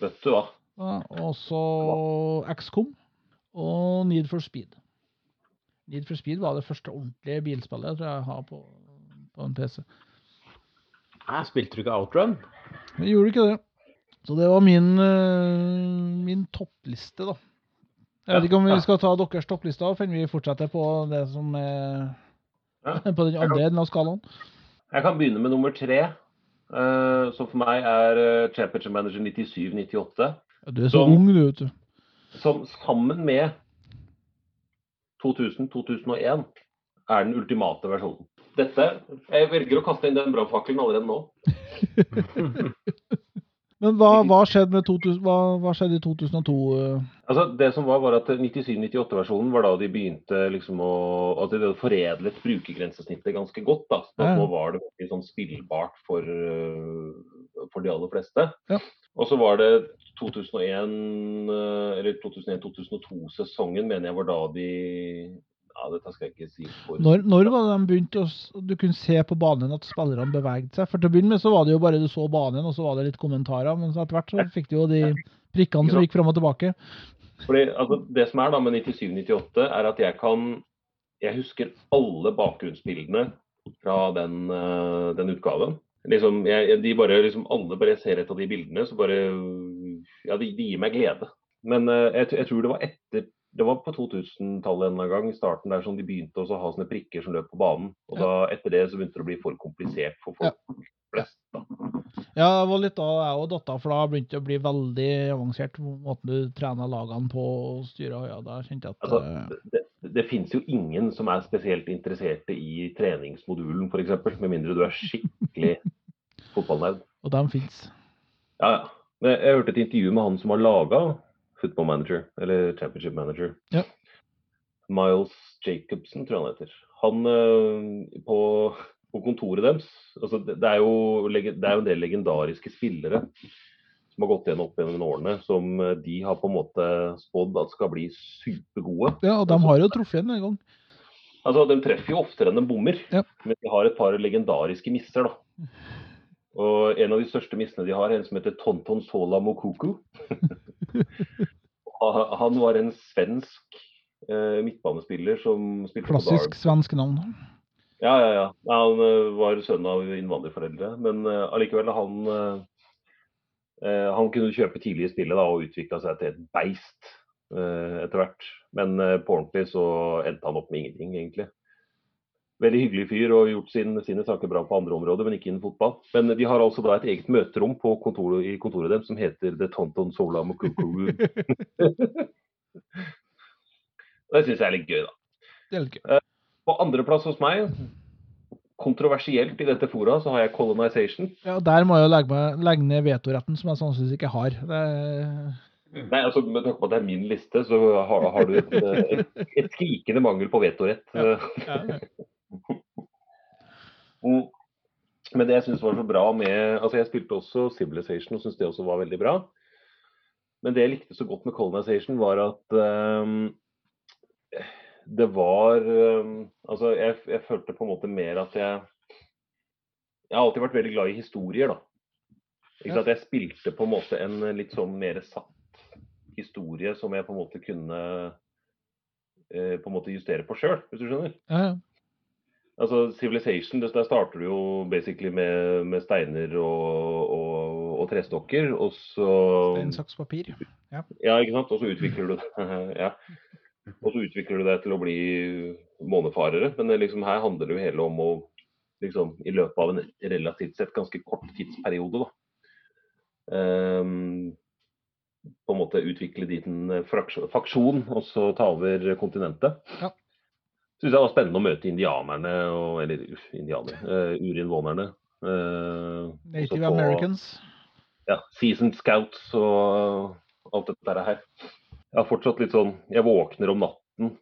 Vet du hva. Ja, og så XCOM og Need for Speed. Need for Speed var det første ordentlige bilspillet jeg tror jeg har på, på en PC. Jeg spilte du ikke Outrun? Jeg gjorde ikke det. Så det var min, eh, min toppliste, da. Jeg vet ikke om vi skal ta deres topplister, før vi fortsetter på det som er Ja. på den andre enden av skalaen. Jeg kan begynne med nummer tre. eh, som for meg er eh, Championship Manager 97-98. Du er så Som- ung, du, vet du. Som sammen med 2000-2001 er den ultimate versjonen. Dette Jeg velger å kaste inn den brannfakkelen allerede nå. Men hva, hva, skjedde med 2000, hva, hva skjedde i 2002? eh? Altså, det som var, var at 97-98-versjonen var da de begynte liksom å altså De hadde foredlet brukergrensesnittet ganske godt. da, så Ja. Nå var det veldig sånn spillbart for, øh, for de aller fleste. Ja. Og så var det 2001, øh, eller 2001-2002-sesongen, mener jeg var da de Ja, dette skal jeg ikke si. For. Når, når var det de begynte å Du kunne se på banen at spillerne beveget seg? For til å begynne med så var det jo bare du så banen, og så var det litt kommentarer. Men så etter hvert så fikk du jo de prikkene som gikk fram og tilbake. Fordi, altså, det som er da med 97-98, er at jeg kan Jeg husker alle bakgrunnsbildene fra den, øh, den utgaven. Liksom, jeg, de bare, liksom, alle bare ser et av de bildene, så bare Ja, de, de gir meg glede. Men øh, jeg, jeg tror det var etter Det var på 2000-tallet en gang, i starten der som de begynte å ha sånne prikker som løp på banen. Og da, etter det så begynte det å bli for komplisert for folk flest. da. Ja, det var litt da jeg òg datt av, for da begynte det å bli veldig avansert. Måten du trener lagene på og styrer. Ja, da kjente jeg at Altså, eh, det, det finnes jo ingen som er spesielt interesserte i treningsmodulen f.eks., med mindre du er skikkelig fotballnerd. Og dem fins. Ja, ja. Jeg hørte et intervju med han som har laga Football Manager, eller Championship Manager. Ja. Miles Jacobsen, tror jeg han heter. Han øh, på, på kontoret deres altså det, det, er jo, det er jo en del legendariske spillere som har gått igjen opp gjennom årene, som øh, de har på en måte spådd at skal bli supergode. Ja, og de har jo truffet en gang. Altså, De treffer jo oftere enn de bommer, Ja. men de har et par legendariske misser. da. Og En av de største missene de har, er en som heter Tonton Sola Mokuku. Ha- Han var en svensk eh, midtbanespiller som spilte Klassisk svensk navn. Ja, ja, ja. Han eh, var sønn av innvandrerforeldre, men eh, allikevel han eh, Han kunne kjøpe tidlig i spillet da, og utvikla seg til et beist eh, etter hvert. Men eh, på ordentlig så endte han opp med ingenting, egentlig. Veldig hyggelig fyr og gjort sin, sine saker bra på andre områder, men ikke innen fotball. Men de har altså da et eget møterom på kontoret, i kontoret deres som heter The Tonton Sola Mokukuru. det syns jeg er litt gøy, da. Det er litt gøy. På andreplass hos meg, kontroversielt i dette fora, så har jeg Colonization. Ja, og Der må jeg jo legge, meg, legge ned vetoretten, som jeg sannsynligvis ikke har. Det Nei, altså Med tanke på at det er min liste, så har, har du et, eh, et, et skrikende mangel på vetorett. Ja. ja, Mm. Men det jeg syns var så bra med Altså, jeg spilte også Civilization og syns det også var veldig bra. Men det jeg likte så godt med Colonization, var at um, det var um, Altså, jeg, jeg følte på en måte mer at jeg Jeg har alltid vært veldig glad i historier, da. Ikke sant? Jeg spilte på en måte en litt sånn mer satt historie som jeg på en måte kunne uh, på en måte justere på sjøl, hvis du skjønner. ja, ja. Altså Civilization, det- der starter du jo basically med, med steiner og, og, og trestokker. Og så Stein, saks, papir. Ja, ikke sant. Og så utvikler du det. ja. Og så utvikler du deg til å bli månefarere. Men liksom, her handler det jo hele om å liksom, i løpet av en relativt sett ganske kort tidsperiode, da. Um, på en måte utvikle din fraksjon, faksjon, og så ta over kontinentet. Ja. Syns jeg var spennende å møte indianerne, og, eller uff, indianere, uh, urinnvånerne. Uh, Native på, Americans. ja, seasoned scouts og alt dette der her. Jeg har fortsatt litt sånn Jeg våkner om natten.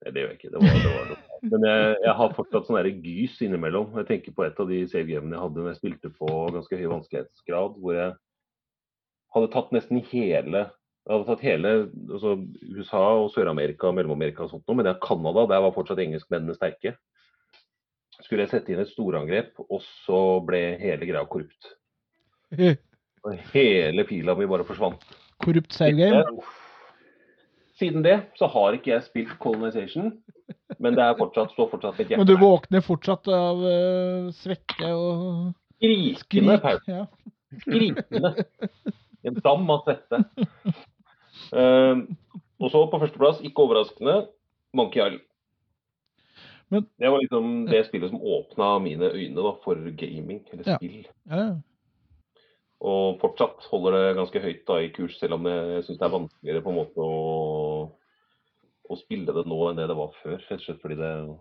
Nei, det gjør jeg ikke. Det var, det var noe. Men jeg, jeg har fortsatt sånn gys innimellom. Jeg tenker på et av de save-gamene jeg hadde når jeg spilte på ganske høy vanskelighetsgrad, hvor jeg hadde tatt nesten hele Jeg hadde tatt hele altså USA og Sør-Amerika og Mellom-Amerika og sånt noe, men det er Canada, der var fortsatt engelskmennene sterke. Skulle jeg sette inn et storangrep, og så ble hele greia korrupt. Og hele pila mi bare forsvant. Korrupt save game. Siden det så har ikke jeg spilt Colonization, men det er fortsatt, står fortsatt mitt hjerte Men du våkner fortsatt av uh, svette og Skrikende skrik. Ja. Skrikende. En dam av svette. Eh, og så på førsteplass, ikke overraskende, Monkey Island. Men- det var liksom det spillet som åpna mine øyne da, for gaming, eller Ja. spill. Ja. Og fortsatt holder det ganske høyt da i kurs, selv om jeg syns det er vanskeligere på en måte å, å spille det nå enn det det var før. Rett og slett fordi det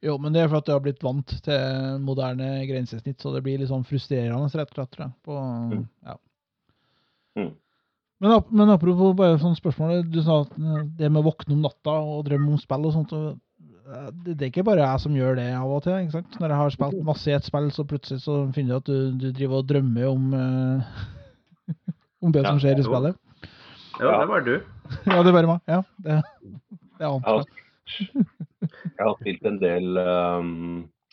Jo, men det er for at du har blitt vant til moderne grensesnitt, så det blir litt sånn frustrerende, rett og slett. På, Mm. ja. Mm. Men, ap men apropos bare sånn spørsmål, du sa at eh, det med å våkne om natta og drømme om spill og sånt, og, eh, det, det er ikke bare jeg som gjør det av og til. ikke sant? Når jeg har spilt masse i et spill, så plutselig så finner du at du, du driver og drømmer om, uh, om det Ja, som skjer i spillet. Jo, Ja. det var du. Ja, det er bare meg. Ja, det, det er jeg har, jeg har spilt en del um,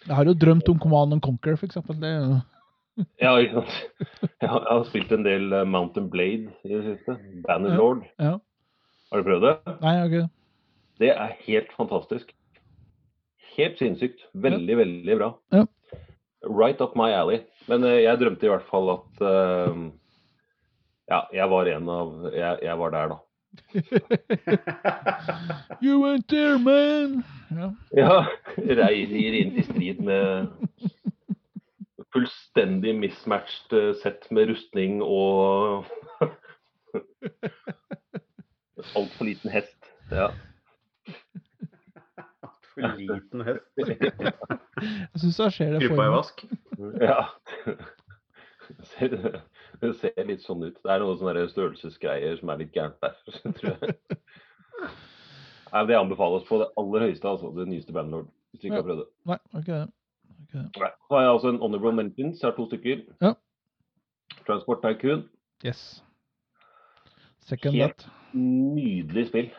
Jeg har jo drømt om Command and Conquer, eksempel. Det er jo ja, ikke sant? Jeg har, spilt en del uh, Mountain Blade i det siste. Bannerlord. Ja. Har du prøvd det? Nei, ok. Det er helt fantastisk. Helt sinnssykt. Veldig, veldig bra. Ja. Right up my alley. Men eh, jeg drømte i hvert fall at uh, Ja, jeg var en av Jeg, jeg var der, da. You went there, man! Ja. Ja. Reier inn i strid med fullstendig mismatched eh, sett med rustning og Altfor liten hest. Ja. For liten hest. Jeg syns da skjer det for Krypa i vask. Ja. Det ser, ser litt sånn ut. Det er noen sånne størrelsesgreier som er litt gærent der, tror jeg. Nei, Det anbefales på det aller høyeste, altså. Det nyeste Bandlord. Hvis du ikke har prøvd det. Nei, ok Det. Nei. Så har jeg altså en honorable mentions. Jeg har to stykker. Ja. Transport Tycoon. Yes. Second Helt- that. Nydelig spill.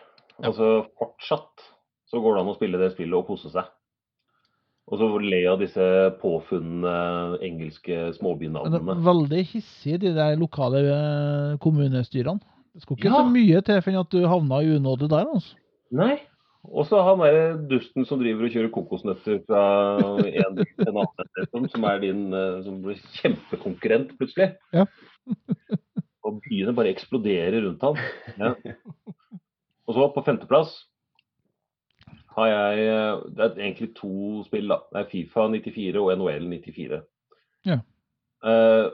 Ja. Altså fortsatt så går det an å spille det spillet og kose seg. Og så le av disse påfunne engelske småbynavnene. veldig hissige, de der lokale eh, kommunestyrene. Det skulle ikke Ja. så mye til for at du havna i unåde der, altså. Nei. Og så han derre dusten som driver og kjører kokosnøtter fra en til en annen, liksom, som er din eh, som blir kjempekonkurrent plutselig. Ja. og byene bare eksploderer rundt han. Ja. Og så på femteplass har jeg eh, Det er egentlig to spill, da. Det er Fifa 94 og NHL 94. Ja. Uh,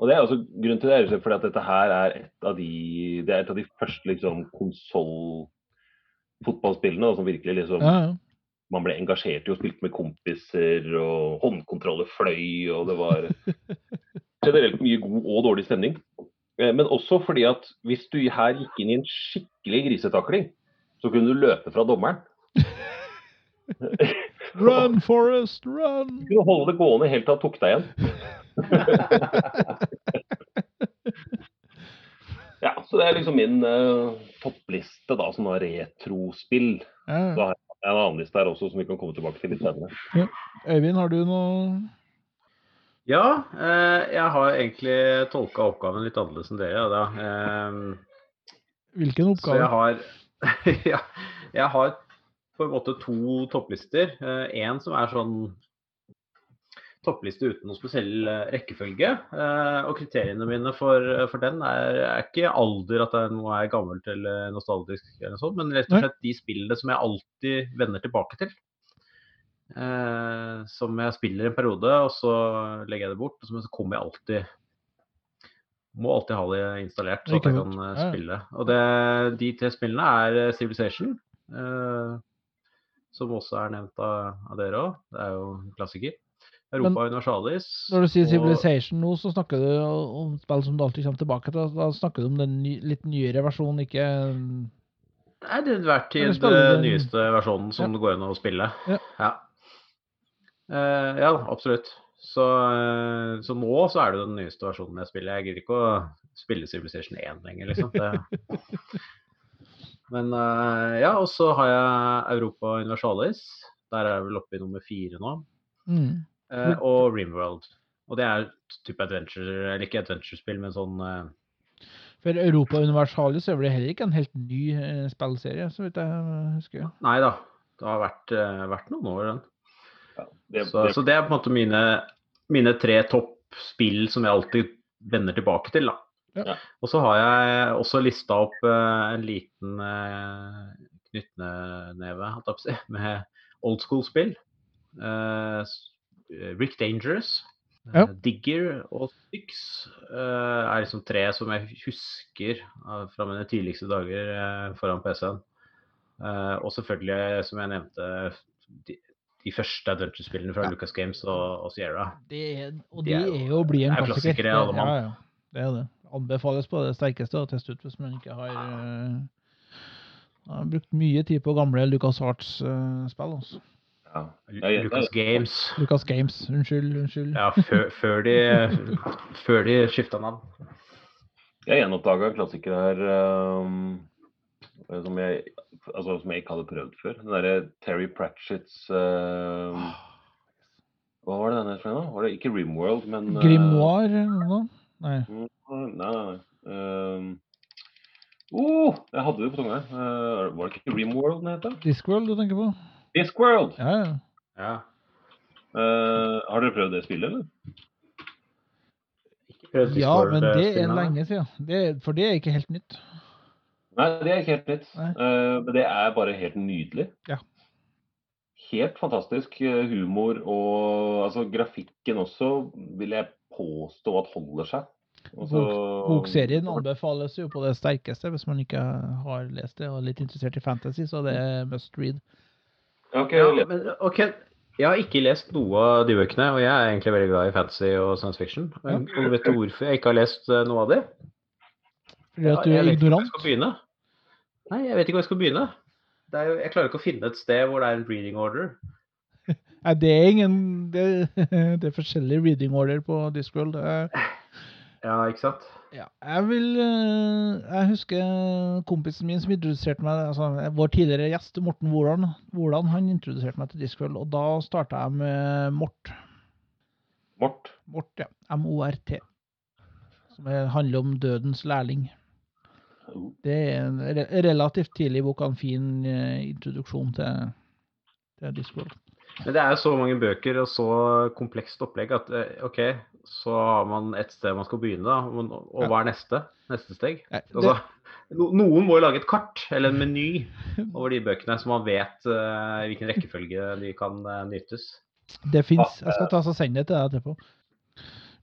og det er altså Grunnen til det er fordi at dette her er et av de Det er et av de første liksom konsoll-fotballspillene da, som virkelig liksom Ja, ja. Man ble engasjert i og spilte med kompiser, og håndkontroller fløy, og det var generelt mye god og dårlig stemning. Eh, Men også fordi at hvis du her gikk inn i en skikkelig grisetakling, så kunne du løpe fra dommeren. Run, Forest, run! Du kunne holde det gående helt til han tok deg igjen. ja, så det er liksom min uh, toppliste da, som har retrospill. Ja, ja. Så har jeg en annen liste her også som vi kan komme tilbake til litt senere. Øyvind, har du noe Ja, eh, jeg har egentlig tolka oppgaven litt annerledes enn dere. Da. Eh, Hvilken så jeg oppgave? har, ja, jeg har på en måte to topplister. En som er sånn toppliste uten noen spesiell eh, rekkefølge. Eh, og kriteriene mine for, for den er, er ikke alder, at det er noe er gammelt eller nostalgisk, eller sånt, men rett og slett de spillene som jeg alltid vender tilbake til. Eh, som jeg spiller en periode, og så legger jeg det bort. Og så kommer jeg alltid Må alltid ha det installert, så at jeg kan eh, spille. Og det, de tre spillene er eh, Civilization, eh, som også er nevnt av, av dere òg. Det er jo en klassiker. Europa Universalis. Når du sier og- Civilization nå, så snakker du om spill som du alltid kommer tilbake til. Da snakker du om den ny, litt nyere versjonen, ikke Nei, Det er hver tid den nyeste versjonen som Ja. det går an å spille. Ja. Ja, Uh, ja absolutt. Så, eh, så nå så er det den nyeste versjonen jeg spiller. Jeg gidder ikke å spille Civilization 1 lenger, liksom. Det... Men uh, ja, og så har jeg Europa Universalis. Der er jeg vel oppe i nummer fire nå. Mm. Eh, og Rimworld. Og det er type adventure, eller ikke adventure-spill, men sånn uh... For Europa Universalis er vel heller ikke en helt ny uh, spillserie, så vidt jeg husker. Nei da. Det har vært, uh, vært noen år, den. Ja, det, Så, det, så det er på en måte mine, mine tre toppspill som jeg alltid vender tilbake til. da. Ja. Og så har jeg også lista opp en liten uh, knyttneve holdt jeg på å si, med old school-spill. Eh, s- Rick Dangerous, Ja. eh, Digger og Styx eh, er liksom tre som jeg husker eh, fra mine tidligste dager eh, foran PC-en. Eh, og selvfølgelig, som jeg nevnte, de, de første adventure-spillene fra Ja. Lucas Games og, og Sierra. Det er, og De de er jo- er å bli en er klassiker. klassikere, alle mann. Ja, ja. Det er det. Anbefales på det sterkeste å teste ut hvis man ikke har uh, har brukt mye tid på gamle Lucas Arts-spill. altså. Ja. Lucas Games. Lucas Games, unnskyld. unnskyld. Ja, før, før de, før de skifta navn. Jeg gjenoppdaga en klassiker her um, som, jeg, altså, som jeg ikke hadde prøvd før. Den derre Terry Pratchett's uh, Hva var det den het for noe? Var det ikke Rimworld, men uh, Grimoire eller noe? Nei. Nei, nei, nei. Um, oh, jeg hadde det på tunga. Uh, var det ikke Rimworld den het? Discworld du tenker på? Discworld! Ja, ja. Ja. Uh, har dere prøvd det spillet, eller? Ja, men det er lenge siden. Det, for det er ikke helt nytt. Nei, det er ikke helt nytt. Uh, men det er bare helt nydelig. Ja. Helt fantastisk uh, humor og altså grafikken også vil jeg påstå at holder seg. Også, Bokserien anbefales jo på det sterkeste hvis man ikke har lest det og er litt interessert i fantasy, så det er must read. Ikke Ja, men ok, jeg har ikke lest noe av de bøkene, og jeg er egentlig veldig glad i fantasy og science fiction. Men og vet du hvorfor jeg ikke har lest eh, noe av det? Fordi at du er ignorant. jeg. Nei, jeg vet ikke hvor jeg skal begynne. Det er jo, jeg klarer ikke å finne et sted hvor det er en reading order. Nei, det er ingen Det, det er forskjellige reading order på Discworld. Ja, ikke sant? Ja, jeg vil eh, Jeg husker kompisen min som introduserte meg altså Vår tidligere gjest Morten Woland, Woland han introduserte meg til Discworld, og da starta jeg med Mort. Mort. Mort, ja. M-O-R-T. Som er, handler om dødens lærling. Det er en relativt tidlig bok, og en fin eh, introduksjon til, til Discworld. Men det er jo så mange bøker og så komplekst opplegg at eh, OK, så har man et sted man skal begynne, da. Og hva er neste? Neste steg? Altså, noen må jo lage et kart eller en meny over de bøkene, så man vet i hvilken rekkefølge de kan uh, nytes. Det fins. Jeg skal ta og sende det til deg etterpå.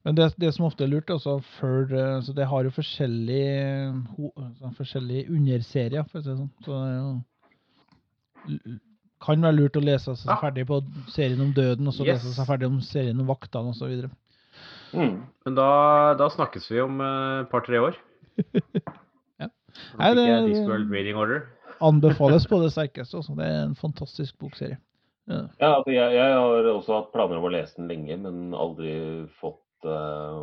Men det, det som ofte er lurt, også før eh, Så det har jo forskjellige, altså forskjellige underserier, for å si det sånn. Så det er jo kan være lurt å lese seg Ja. ferdig på serien om døden, og så Yes. lese seg ferdig om serien om vaktene osv. Mm. Men da, da snakkes vi om et et par-tre år. Ja. Nei, det- Discworld Reading Order. Anbefales på det sterkeste. Også. Det er en fantastisk bokserie. Ja. Ja, altså jeg, jeg har også hatt planer om å lese den lenge, men aldri fått, uh,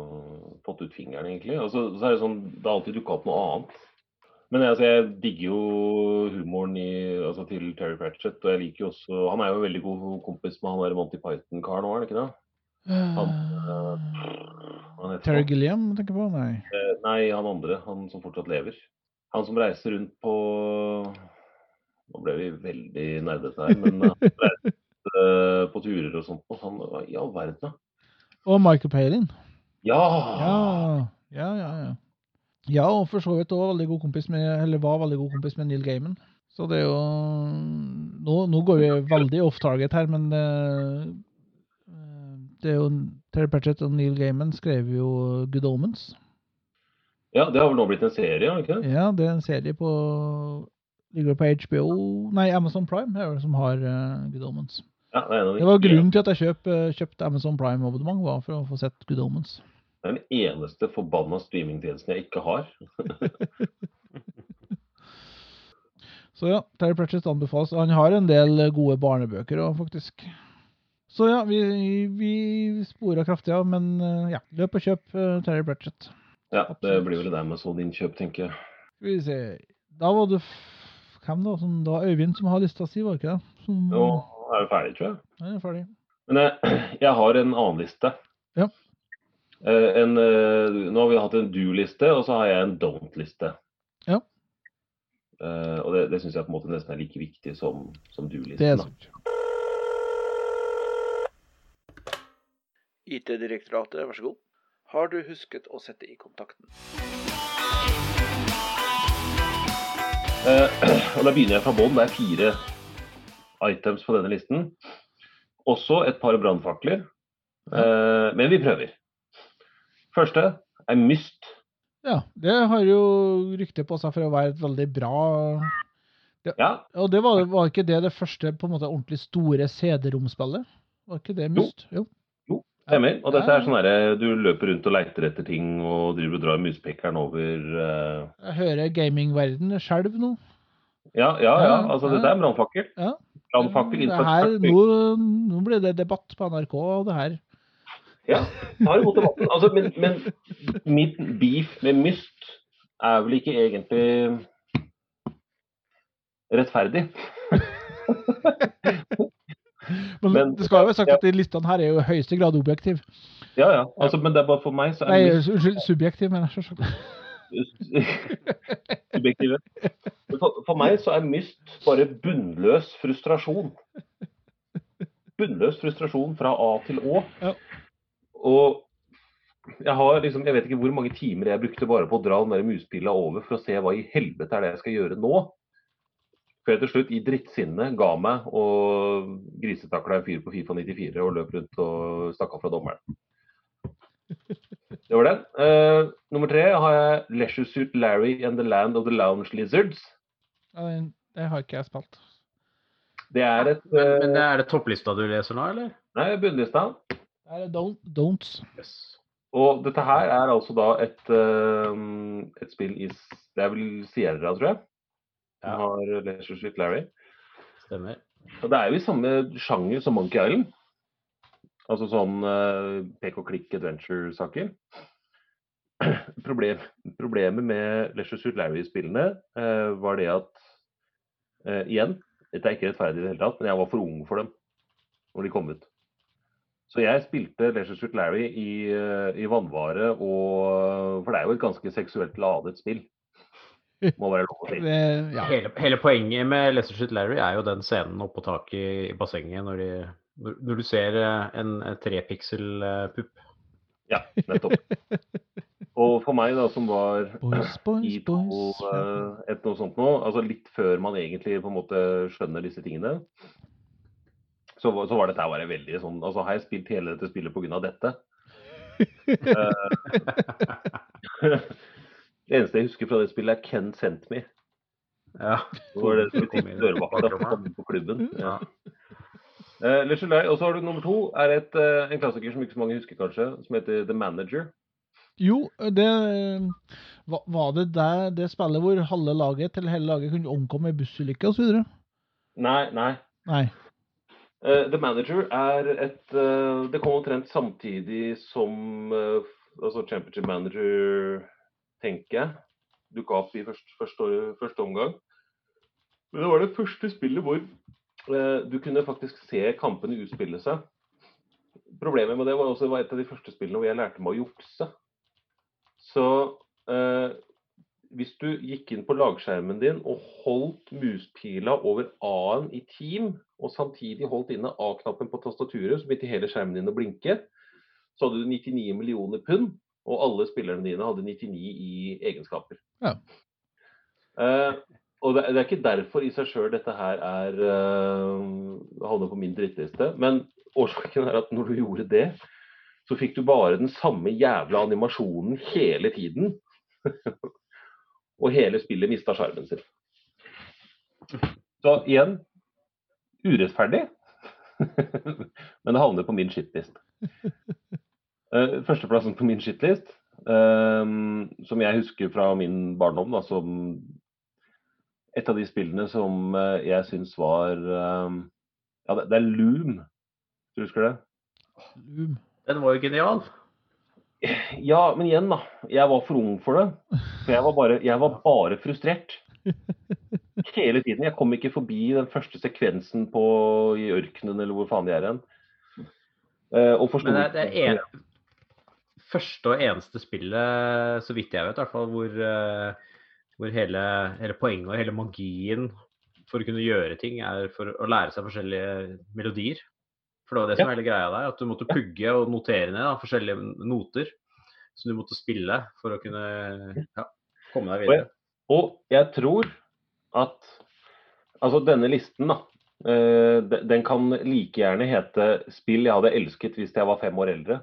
fått ut fingeren, egentlig. Og så, så er det sånn, det har alltid dukka opp noe annet. Men altså, jeg digger jo humoren i, altså, til Terry Pratchett, og jeg liker jo også Han er jo en veldig god kompis med han der Monty Python-karen òg, er det ikke det? Han, uh, han Terry han. Gilliam, tenker du på? Nei. Eh, Nei, han andre. Han som fortsatt lever. Han som reiser rundt på Nå ble vi veldig nerdete her, men han reiser uh, på turer og sånt. Og han i all verden, da? Og Michael Palin. Ja! Ja, ja, ja. ja. Ja, og for så vidt også veldig god kompis med, eller var veldig god kompis med Neil Gaiman. Så det er jo Nå, nå går vi veldig off target her, men det, det er jo Terry Pratchett og Neil Gaiman skrev jo Good Omens. Ja, det har vel nå blitt en serie, ikke det? Ja, det er en serie på Ligger på HBO Nei, Amazon Prime er det som har uh, Good Omens. Ja, det, er Det var grunnen til at jeg kjøp, eh, kjøpte Amazon Prime-abonnement, var for å få sett Good Omens. Det er den eneste forbanna streamingtjenesten jeg ikke har. Så ja, Terry Pratchett anbefales. Han har en del gode barnebøker òg, faktisk. Så ja, vi, vi sporer kraftig av, men eh, ja, løp og kjøp eh, Terry Pratchett. Ja, det Absolutt. blir vel det der med sånn innkjøp, tenker jeg. Skal vi se. Da var det Hvem da? Som, det var Øyvind som har lista si, var det ikke det? Som, Nå er det ferdig, tror jeg. Ja, jeg er ferdig. Men jeg, jeg har en annen liste. Ja. Eh, En, eh, nå har vi hatt en do-liste, og så har jeg en don't-liste. Ja. Uh, og det, det syns jeg på en måte nesten er like viktig som, som do-listen. IT-direktoratet, vær så god. Har du husket å sette i kontakten? Uh, og Da begynner jeg fra bånn. Det er fire items på denne listen. Også et par brannfakler. Uh, men vi prøver. Første er Myst. Ja, det har jo rykte på seg for å være et veldig bra Ja, Og det var, var ikke det det første på en måte ordentlig store CD-romspillet? Var ikke det Myst? Jo. stemmer. Og dette er sånn herre du løper rundt og leiter etter ting og driver og drar muspekeren over uh... Jeg hører gamingverden skjelv nå. Ja, ja, ja. Altså, dette er brannfakkel. Ja. Brannfakkel Det 40 nå, nå blir det debatt på NRK og det her. Ja, tar imot debatten. Altså, men, men mitt beef med Myst er vel ikke egentlig rettferdig. Men, Men- det skal jo være sagt ja. at de listene her er jo i høyeste grad objektiv. Ja, ja. Altså, men det er bare for meg så Nei, er Myst unnskyld, subjektiv, mener jeg selvsagt. subjektive. For, for meg så er Myst bare bunnløs frustrasjon. Bunnløs frustrasjon fra A til Å. Ja. Og jeg har liksom, jeg vet ikke hvor mange timer jeg brukte bare på å dra den der muspilla over for å se hva i helvete er det jeg skal gjøre nå. Før jeg til slutt i drittsinne ga meg og grisetakla en fyr på Fifa 94 og løp rundt og stakk av fra dommeren. Det var den. Uh, nummer tre har jeg Leisure Suit Larry and the Land of the Lounge Lizards. Det har ikke jeg spilt. Det er et Men, eh, men er det topplista du leser nå, eller? Nei, bunnlista. Det er don't, don'ts. Yes. Og dette her er altså da et, uh, et spill i Det er vel Sierra, tror jeg. Ja. har Leisure Suit Larry. Stemmer. Og det er jo i samme sjanger som Monkey Island. Altså sånn uh, pek og klikk adventure-saker. Problem, problemet med Leisure Suit Larry-spillene uh, var det at uh, Igjen, dette er ikke rettferdig i det hele tatt, men jeg var for ung for dem når de kom ut. Så jeg spilte Leisure Suit Larry i, eh, i vannvare, og, for det er jo et ganske seksuelt ladet spill. Må være lov å si. Det, ja. Hele, hele poenget med Leisure Suit Larry er jo den scenen oppå taket i, i bassenget når, de, når, når du ser eh, en, en trepiksel-pupp. Ja, nettopp. Og for meg, da, som var Boys, boys, i to boys. eh, et noe sånt nå, altså litt før man egentlig på en måte skjønner disse tingene, så, var- så var dette bare veldig sånn Altså, har jeg spilt hele dette spillet pga. dette? Eh, det eneste jeg husker fra det spillet, er Ken Sent Me. Ja. Var det som Kom fikk inn. dørvakta Bakrommet. på klubben. ja. Uh, Og så har du nummer to, er et, uh, en klassiker som ikke så mange husker, kanskje, som heter The Manager. Jo, det var, var det der, det spillet hvor halve laget til hele laget kunne omkomme i bussulykke osv.? Nei, nei. Nei. Eh, The Manager er et eh, Det kom omtrent samtidig som eh, altså Championship Manager, tenker jeg, dukka opp i første, første, første omgang. Men det var det første spillet hvor du kunne faktisk se kampene utspille seg. Problemet med det var også det var et av de første spillene hvor jeg lærte meg å jukse. Så eh, hvis du gikk inn på lagskjermen din og holdt muspila over A-en i team, og samtidig holdt inne A-knappen på tastaturet, så begynte hele skjermen din å blinke, så hadde du 99 millioner pund, og alle spillerne dine hadde 99 i egenskaper. Ja. Uh, og det, det er ikke derfor i seg sjøl dette her er uh, havner på min drittliste, men årsaken er at når du gjorde det, så fikk du bare den samme jævla animasjonen hele tiden. og hele spillet mista sjarmen sin. Så igjen urettferdig, men det havner på min shitlist. Eh, Førsteplassen på min shitlist, eh, som jeg husker fra min barndom da, som et av de spillene som eh, jeg syns var Ja, det, det er Loom. Du husker det? Loom. Den var jo genial. Ja, men igjen, da. Jeg var for ung for det. For jeg var bare, jeg var bare frustrert. Hele tiden. Jeg kom ikke forbi den første sekvensen på, i ørkenen eller hvor faen de er hen. Eh, og forsto Men det, er en, første og eneste spillet, så vidt jeg vet, i hvert fall, hvor, eh, hvor hele, hele poenget og hele magien for å kunne gjøre ting, er for å lære seg forskjellige melodier. For det var det som var hele greia der, at du måtte pugge og notere ned da, forskjellige noter som du måtte spille for å kunne ja, komme deg videre. Og jeg tror at altså denne listen, da. eh, den kan like gjerne hete 'Spill jeg hadde elsket hvis jeg var fem år eldre'.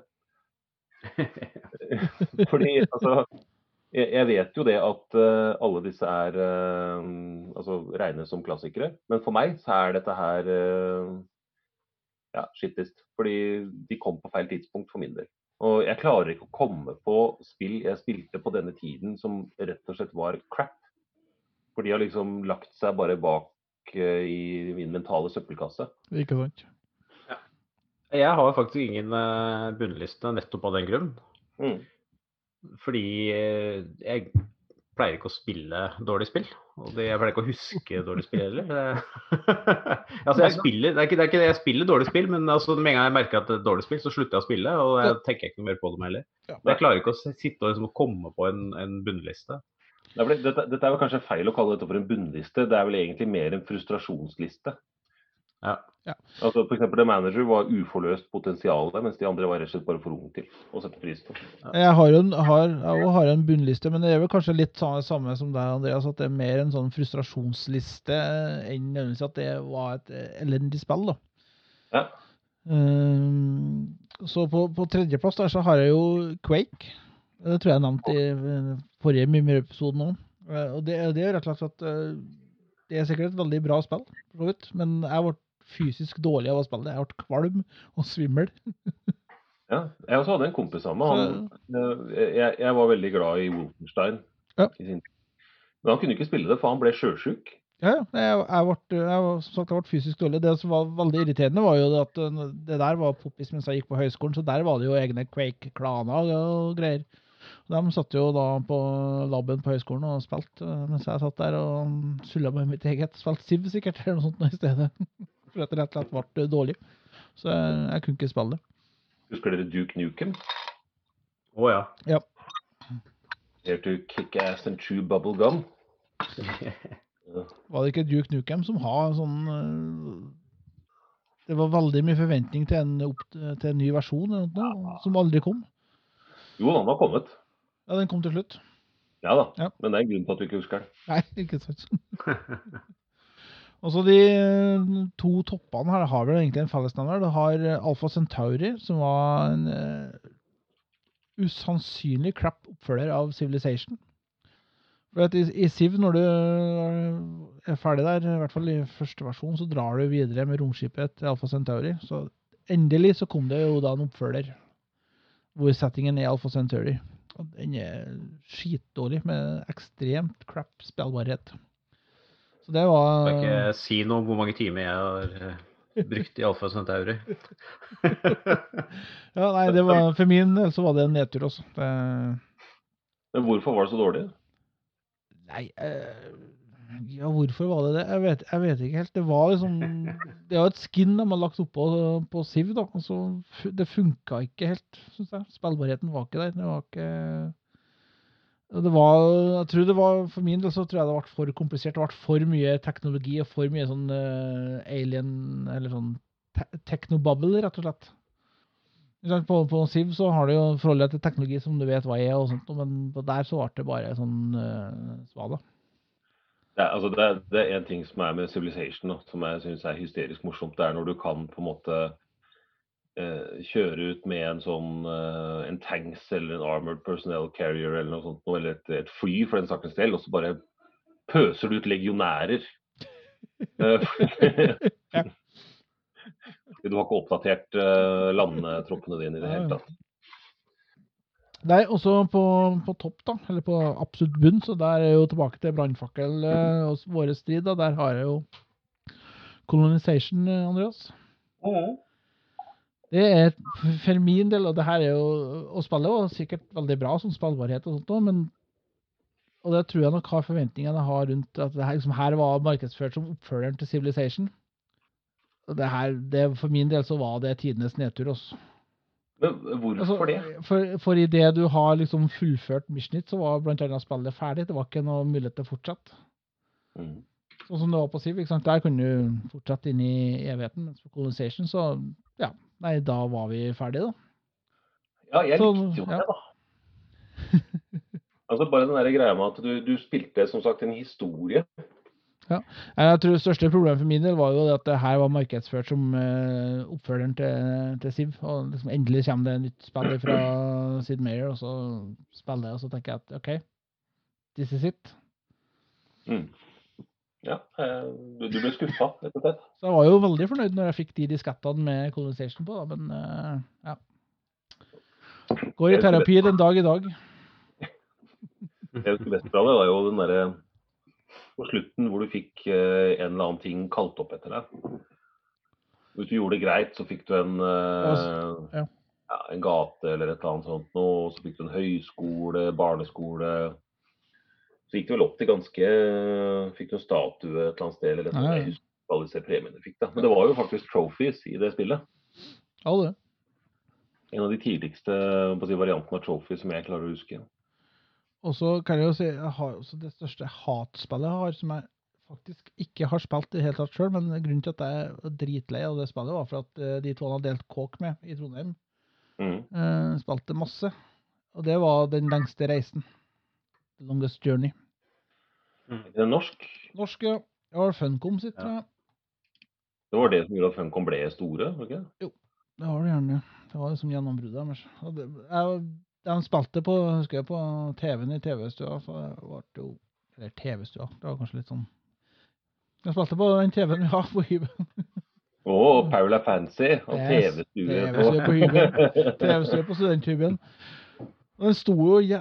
Fordi altså jeg, jeg vet jo det at eh, alle disse er eh, altså regnes som klassikere. Men for meg så er dette her ja, skittest. Fordi de kom på feil tidspunkt for min del. Og jeg klarer ikke å komme på spill jeg spilte på denne tiden som rett og slett var crap. For de har liksom lagt seg bare bak eh, i min mentale søppelkasse. Ikke sant? Jeg har faktisk ingen eh, bunnliste nettopp av den grunn. Mm. Fordi eh, jeg pleier ikke å spille dårlig spill. Og det, jeg pleier ikke å huske dårlig spill heller. Altså, jeg spiller, det, er ikke, det er ikke jeg spiller dårlig spill, men altså, med en gang jeg merker at det er dårlig spill, så slutter jeg å spille. Og jeg tenker ikke mer på dem heller. Men jeg klarer ikke å sitte og liksom, komme på en, en bunnliste. Dette, dette er vel kanskje feil å kalle dette for en bunnliste. Det er vel egentlig mer en frustrasjonsliste. Ja. Ja. Altså for eksempel The Manager var uforløst potensial, der, mens de andre var rett og slett bare for unge til å sette pris på. Jeg har jo en, har, jeg har en bunnliste, men det er vel kanskje litt samme, samme som deg, Andreas, at det er mer en sånn frustrasjonsliste enn nødvendigvis at det var et elendig spill. da. Ja. Um, så på, på tredjeplass der så har jeg jo Quake. Det tror jeg jeg nevnte i forrige Mimre-episode nå. Eh, Og det, det er rett og slett at eh, det er sikkert et veldig bra spill, men jeg ble fysisk dårlig av å spille det. Jeg ble kvalm og svimmel. Ja, jeg også hadde en kompis av meg. Han, eh, jeg, jeg var veldig glad i Wolfenstein. Ja. i sin. Men han kunne ikke spille det, for han ble sjøsjuk. Ja. Jeg, jeg, ble, jeg, sagt, jeg ble fysisk dårlig. Det som var veldig irriterende, var jo at uh, det der var poppis mens jeg gikk på høyskolen, så der var det jo egne Quake-klaner og greier. De satt jo da på laben på høyskolen og spilte, uh, mens jeg satt der og sulla med mitt eget. Spilte Siv sikkert, eller noe sånt nå i stedet. For at det rett og slett ble dårlig. Så jeg, jeg kunne ikke spille det. Husker dere Duke Nukem? Å ja. Here to kick ass and chew bubble gum. Var det ikke Duke Nukem som har sånn uh, Det var veldig mye forventning til en, opp, til en ny versjon eller noe, som aldri kom. Jo, han har kommet. Ja, den kom til slutt. Ja da. Ja. Men det er en grunn til at du ikke husker den. Nei, ikke sant. Og så de eh, to toppene her har vel egentlig en fellesnevner. Du har Alfa Alpha Centauri, som var en uh, usannsynlig crap oppfølger av Civilization. For i, I Civ, når du eh, er ferdig der, i hvert fall i første versjon, så drar du videre med romskipet til Alpha Centauri. Så endelig så kom det jo da en oppfølger hvor settingen er Alpha Centauri. Og den er skitdårlig, med ekstremt crap spillbarhet. Så det var Jeg kan ikke si noe om hvor mange timer jeg har eh, brukt i Alfa Centauri. Ja, nei, det var, for min del så var det en nedtur også. Det, Men hvorfor var det så dårlig? nei, eh, ja, hvorfor var det det? Jeg vet, jeg vet ikke helt. Det var liksom Det var et skin de har lagt oppå på Siv, da. Altså, så det funka ikke helt, syns jeg. Spillbarheten var ikke der. Det var ikke det var, jeg tror det var, For min del så tror jeg det ble for komplisert. Det ble for mye teknologi og for mye sånn uh, alien Eller sånn te teknobubble, rett og slett. På, på Siv så har du jo forholdet til teknologi som du vet hva er, og sånt, men der så ble det bare sånn uh, svada. Ja, altså det, det er en ting som er med Civilization da, som jeg syns er hysterisk morsomt. Det er når du kan på en måte kjøre ut med en sånn eh, en tanks eller en armored personnel carrier eller noe sånt, eller et, et fly for den sakens del, og så bare pøser du ut legionærer. Eh, Du har ikke oppdatert uh, landetroppene dine i det hele tatt. Nei, også på, på topp, da, eller på absolutt bunn, så der er jo tilbake til brannfakkel eh, og våre strid. da, Der har jeg jo Colonization, Andreas. Andreas. Det er for min del, og det her er jo Og spille er sikkert veldig bra som spillbarhet og sånt også, men Og det tror jeg nok har forventningene jeg har rundt at det her, liksom, her var markedsført som oppfølgeren til Civilization. Og det her, det, For min del så var det tidenes nedtur. Også. Men hvorfor Altså, det? For, for idet du har liksom fullført Mishnit, så var blant annet spillet ferdig. Det var ikke noe mulighet til å fortsette. Mm. Sånn som det var på Civ. ikke sant? Der kunne du fortsette inn i evigheten. Mens på Colonization, så ja, nei, da var vi ferdige, da. Ja, jeg Så, likte jo ja. det, da. altså Bare den der greia med at du, du spilte som sagt en historie. Ja. Jeg tror det største problemet for min del var jo at det her var markedsført som uh, oppfølgeren til, til Siv. Og liksom endelig kommer det en nytt spill fra Sid Mayer, og så spiller jeg, og så tenker jeg at OK, this is it. Mm. Ja, eh, du, du ble skuffa, rett og slett. Så jeg var jo veldig fornøyd når jeg fikk de diskettene med Colonization på, da, men eh, ja. Går i terapi den dag i dag. Det jeg husker best fra det, var jo den derre på slutten hvor du fikk eh, en eller annen ting kalt opp etter deg. Hvis du gjorde det greit, så fikk du en, eh, ja. ja, en gate eller et eller annet sånt noe. Så fikk du en høyskole, barneskole. Så gikk det vel opp til ganske Fikk du en statue et eller annet sted eller ja. Jeg husker alle disse premiene fikk, da. Men det var jo faktisk trophies i det spillet. Ja, det. En av de tidligste si, variantene av trophies som jeg klarer å huske. Og så kan jeg jo si jeg har også det største hatspillet jeg har, som jeg faktisk ikke har spilt i det hele tatt sjøl, men grunnen til at jeg er dritlei av det spillet, var for at eh, de to han har delt kåk med i Trondheim, Mm. eh, spilte masse. Og det var Den lengste reisen. The Longest Journey. Det er norsk. Norsk, ja. Det var Funcom sitt, tror jeg. Det var det som gjorde at Funcom ble store? ikke? Jo. Det var det gjerne. Det var liksom gjennombruddet deres. Det- jeg- De spilte på, husker jeg, på TV-en i TV-stua, så det ble jo Eller TV-stua, det var kanskje litt sånn De spilte på den TV-en vi har på hybelen. Å, Paula Fancy og TV-stue på. TV-stue på studenthybelen. Den sto jo ja,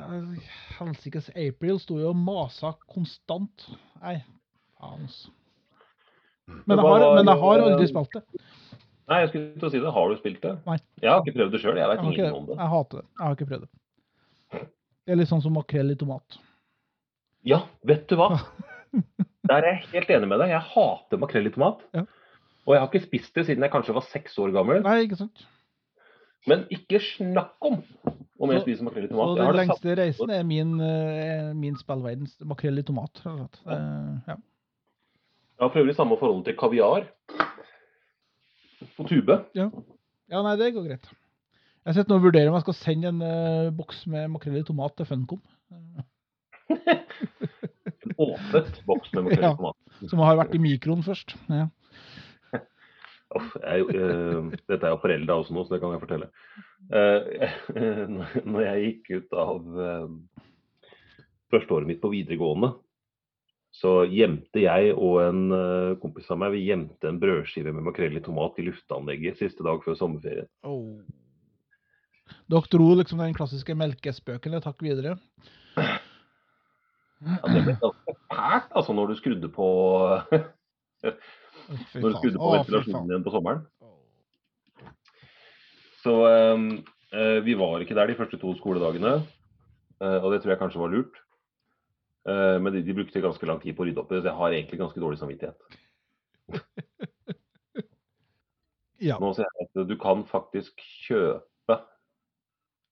Helsikes April sto jo og masa konstant. Nei, faen, altså. Men jeg, har, men jeg har aldri spilt det. Nei, jeg skulle til å si det. Har du spilt det? Nei. Jeg har ikke prøvd det sjøl. Jeg veit ingenting om det. jeg hater det. Jeg har ikke prøvd det. Det er litt sånn som makrell i tomat. Ja, vet du hva? Der er jeg helt enig med deg. Jeg hater makrell i tomat. Ja. Og jeg har ikke spist det siden jeg kanskje var seks år gammel. Nei, ikke sant? Men ikke snakk om jeg Så- spiser makrell i tomat. Så den lengste reisen er min, eh, min spillverdens makrell i tomat. Ja. og. Eh, Ja. Jeg prøvd i samme forhold til kaviar. På tube. ja, nei, det går greit. Jeg sitter nå og vurderer om jeg skal sende en uh, boks med makrell i tomat til Funcom. En åpnet boks med makrell i tomat. Som har vært i mikroen først. Ja. Jeg, uh, dette er jo forelda også nå, så det kan jeg fortelle. Uh, når- jeg gikk ut av uh, førsteåret mitt på videregående, så gjemte jeg og en uh, kompis av meg vi gjemte en brødskive med makrell i tomat i lufteanlegget siste dag før sommerferien. Oh. Dere dro liksom den klassiske melkespøken et hakk videre. Ja, det ble ganske fælt altså, når du skrudde på, når du skrudde på ventilasjonen igjen på sommeren. Så eh, eh, vi var ikke der de første to skoledagene, eh, og det tror jeg kanskje var lurt. Eh, men de, de brukte ganske lang tid på å rydde opp i det, så jeg har egentlig ganske dårlig samvittighet. Ja. Nå ser jeg at du kan faktisk kjøpe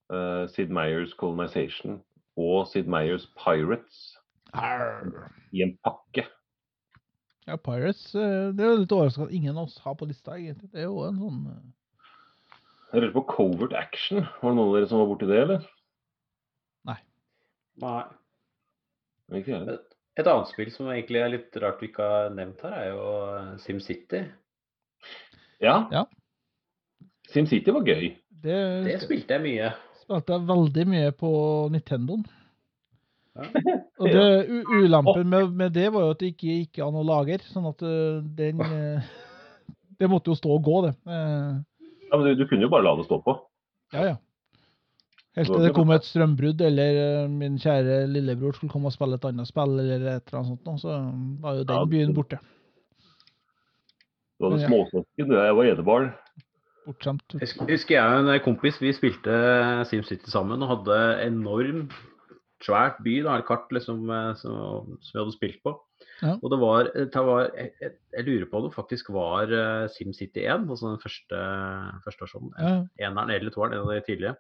eh, Sid Meyers Colonization og Sid Meyers Pirates Arr. i en pakke. Ja, Pirates eh, Det er jo litt overraskende at ingen av oss har på lista, egentlig. Det er jo en sånn eh, Jeg lurer på Covert Action. Var det noen av dere som var borti det, eller? Nei. Ikke jeg. Et, et annet spill som egentlig er litt rart vi ikke har nevnt her, er jo eh, SimCity. Ja. Ja. SimCity var gøy. Det, Det spilte jeg mye. spilte jeg veldig mye på Nintendoen. Ja. Og det, u- ulempen med, med det var jo at det ikke gikk an å lagre, sånn at eh, den eh, Det måtte jo stå og gå, det. Eh, Ja, men du, du kunne jo bare la det stå på. Ja, ja. Helt til det kom et strømbrudd, eller min kjære lillebror skulle komme og spille et annet spill, eller et eller annet sånt, så var jo Ja, den byen borte. Du hadde Ja. småsøsken. Jeg var enebarn. bortskjemt. Husker- jeg en kompis vi spilte SimCity sammen og hadde enormt svært by, da, et kart liksom, eh, som, som vi hadde spilt på. Ja. Og det var, det var jeg, jeg, jeg lurer på om det faktisk var eh, SimCity 1, altså den første, første versjonen. Ja, Eneren eller toeren, en av de tidlige.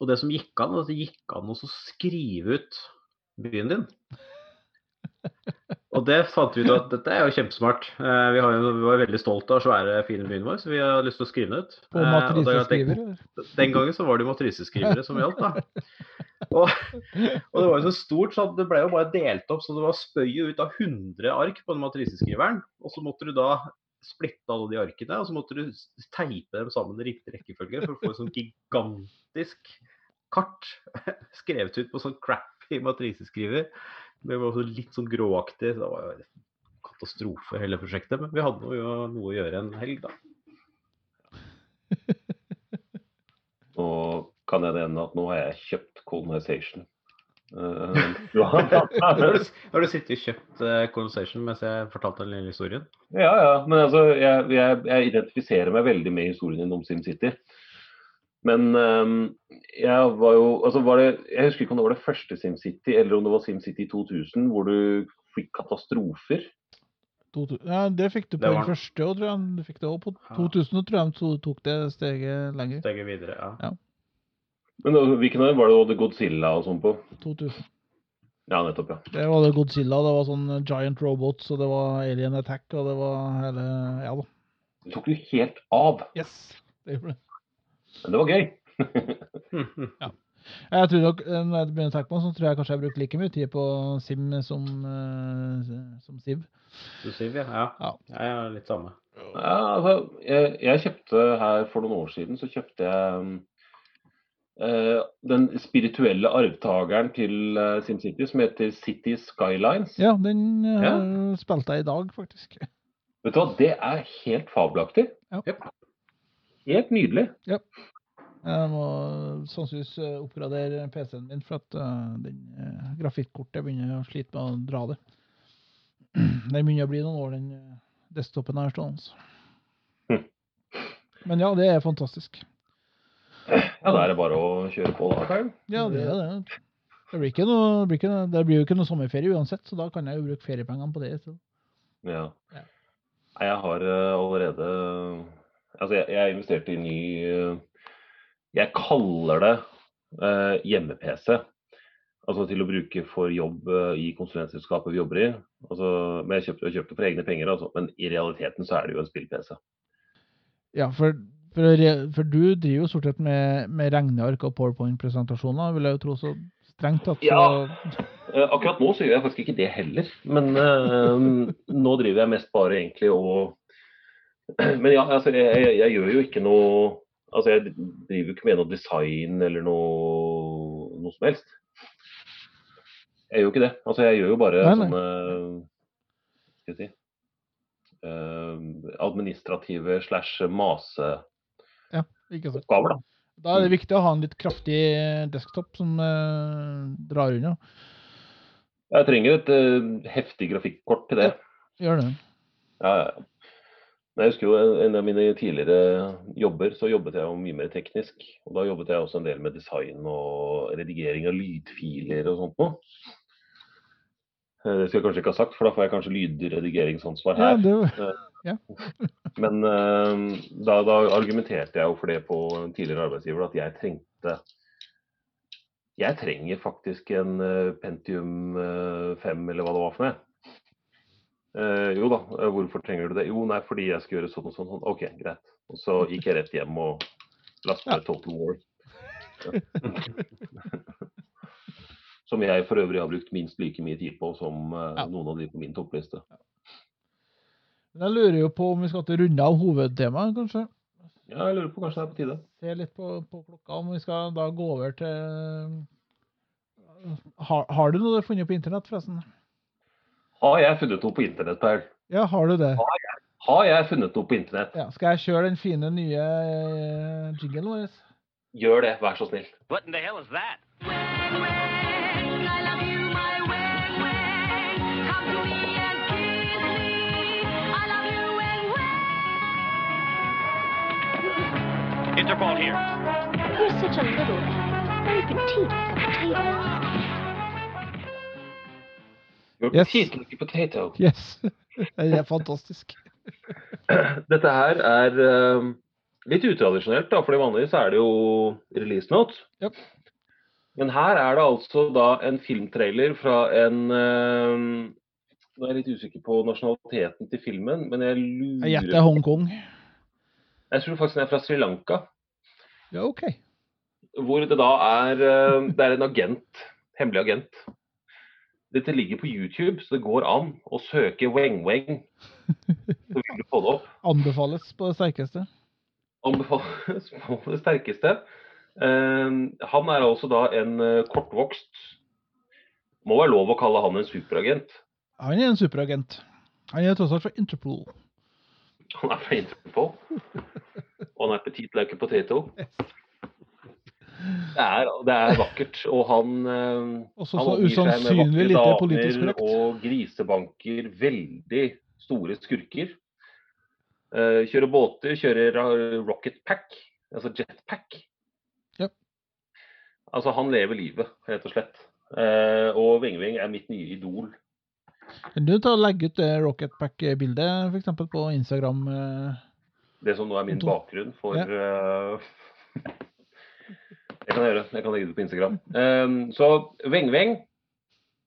Og det som gikk an, at det gikk an å skrive ut byen din. Og det fant vi ut at dette er jo kjempesmart. Eh, Vi, har jo, vi var veldig stolte av svære, fine byen vår, så vi har lyst til å skrive den ut. på Eh, og det er at det- matriseskriver. den gangen så var det jo matriseskrivere som gjaldt, da. Og, og det var jo så stort, så det ble jo bare delt opp. Så det var spøyet ut av 100 ark på den matriseskriveren. Og så måtte du da splitte alle de arkene, og så måtte du teipe dem sammen i riktig rekkefølge for å få et sånt gigantisk kart skrevet ut på sånn crappy matriseskriver. Det var også litt sånn gråaktig. Det var jo katastrofe, hele prosjektet. Men vi hadde jo noe å gjøre en helg, da. Nå kan jeg nevne at nå har jeg kjøpt Colonization. Eh, Har du, har du sittet og kjøpt uh, Conversation mens jeg fortalte den lille historien? ja, ja. Men altså, jeg, jeg, jeg identifiserer meg veldig med historien om SimCity. Men ehm, jeg var jo altså var det, Jeg husker ikke om det var det første SimCity eller om det var SimCity 2000 hvor du fikk katastrofer. Ja, det fikk du på den var første òg, tror jeg. Du fikk det også på Ja. 2000, tror jeg de tok det steget lenger. Steget videre, ja. Men hvilken av dem var det hadde Godzilla og sånn på? 2000. Ja, nettopp, ja. Det var det Godzilla, det var sånn giant robots, og det var alien attack, og det var hele Ja da. Det tok du helt av. Yes! Det gjorde det. Men det var gøy. Jeg tror nok, eh, Når jeg begynner å tenke på det, så tror jeg kanskje jeg bruker like mye tid på Sim som, eh, som Siv. Du Siv, ja. ja. Ja. Jeg er litt samme. Ja, altså, jeg, jeg kjøpte her for noen år siden, så kjøpte jeg um, eh, den spirituelle arvtakeren til SimCity, som heter City Skylines. Ja, den Ja. spilte jeg i dag, faktisk. Vet du hva, det er helt fabelaktig. Ja. Jep. Helt nydelig. Ja. Jeg må sannsynligvis eh, oppgradere PC-en min, for at uh, den uh, grafikkortet begynner å slite med å dra det. Det begynner å bli noen år, den desktopen her stående. Hm. Men ja, det er fantastisk. Ja, da er det bare å kjøre på, da. Karl. Ja, det er det. Det blir, ikke noe, det, blir ikke, det blir jo ikke noe sommerferie uansett, så da kan jeg jo bruke feriepengene på det. Så. Ja. Ja. Jeg har allerede Altså, jeg, jeg investerte i ny eh, Jeg kaller det eh, hjemme-PC. Altså til å bruke for jobb eh, i konsulentselskapet vi jobber i. Altså, men jeg kjøpte, jeg kjøpte for egne penger, altså. Men i realiteten så er det jo en spill-PC. Ja, for, for, for du driver jo stort sett med, med regneark og powerpoint-presentasjoner, vil jeg jo tro så strengt tatt. Så, Ja. Eh, akkurat nå så gjør jeg faktisk ikke det heller. Men eh, nå driver jeg mest bare egentlig og Men ja, altså jeg, jeg, jeg gjør jo ikke noe Altså jeg driver jo ikke med noe design eller noe, noe som helst. Jeg gjør jo ikke det. Altså jeg gjør jo bare Nei, nei. sånne Skal jeg si uh, Administrative slash maseoppgaver, sant. da. Da er det viktig å ha en litt kraftig desktop som uh, drar unna. Jeg trenger et uh, heftig grafikkort til det. Gjør det. Ja, ja. Ja. Men jeg husker jo en- en av mine tidligere jobber, så jobbet jeg jo mye mer teknisk. Og da jobbet jeg også en del med design og redigering av lydfiler og sånt noe. Eh, Det skulle jeg kanskje ikke ha sagt, for da får jeg kanskje lydredigeringsansvar Ja, her. ja. Men eh, da, da argumenterte jeg jo for det på en tidligere arbeidsgiver, at jeg trengte Jeg trenger faktisk en eh, Pentium eh, 5, eller hva det var for noe. Eh, jo da, eh, hvorfor trenger du det? Jo, nei, fordi jeg skal gjøre sånn og sånn. sånn. OK, greit. Og så gikk jeg rett hjem og lastet ned Total War. Som jeg for øvrig har brukt minst like mye tid på som eh, noen av de på min toppliste. Men jeg lurer jo på om vi skal til runde av hovedtemaet, kanskje. Ja, jeg lurer på kanskje det er på tide. Se litt på, på klokka, om vi skal da gå over til Har, har du noe du har funnet på internett, forresten? Har jeg funnet noe på internett, Per? Ja, har du det? Har jeg funnet noe på internett? Ja, skal jeg kjøre den fine nye uh, jinglen vår? Gjør det, vær så snill. What in the hell is that? I love you, my wang wang. Come to me and kiss me. I love you, wang wang. Interpol here. You're such a little guy. Very petite. You're Yes. Yes. Det er fantastisk. Dette her er eh, litt utradisjonelt, da, for vanligvis er det jo release notes. Yep. Men her er det altså da en filmtrailer fra en eh, Nå er jeg litt usikker på nasjonaliteten til filmen, men jeg lurer Jeg gjetter Hongkong. Jeg tror faktisk den er fra Sri Lanka. Ja, OK. Hvor det da er eh, Det er en agent. Hemmelig agent. Dette ligger på YouTube, så det går an å søke Weng-Weng. Så vil du få det opp. Anbefales på det sterkeste. Anbefales på det sterkeste. Eh, han er altså da en eh, kortvokst Må være lov å kalle han en superagent. Han er en superagent. Han er tross alt fra Interpol. Han er fra Interpol. Og han er petit like potato. Det er, det er vakkert. Og han eh, Også Han så omgir seg med vakre lite damer. Og grisebanker veldig store skurker. Uh, kjører båter, kjører eh, rocket pack, altså jetpack. Ja. Altså, han lever livet, rett og slett. Uh, og Weng-Weng er mitt nye idol. Kan du ta og legge ut det Rocketpack-bildet f.eks. på Instagram? Uh, Det som nå er min bakgrunn for Ja. Jeg kan gjøre. Jeg kan legge det på Instagram. Um, så Veng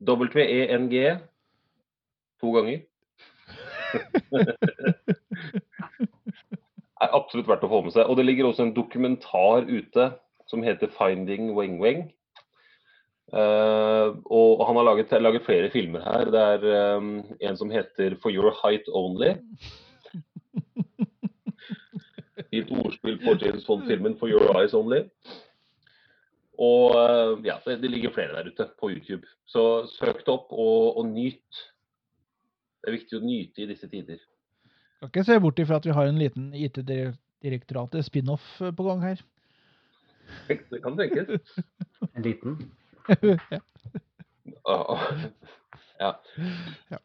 W-E-N-G, to ganger. er absolutt verdt å få med seg. Og det ligger også en dokumentar ute som heter 'Finding Weng-Weng'. Uh, og han har laget, laget flere filmer her. Det er um, en som heter 'For Your Height Only'. I et ordspill på James Bond-filmen 'For Your Eyes Only'. Og eh, ja, det, det ligger flere der ute på YouTube. Så søk det opp og, og nyt. Det er viktig å nyte i disse tider. Kan ikke se bort ifra at vi har en liten IT-direktoratet spin-off eh, på gang her. Det kan tenkes. En liten. ja. Ja. ja. Ja.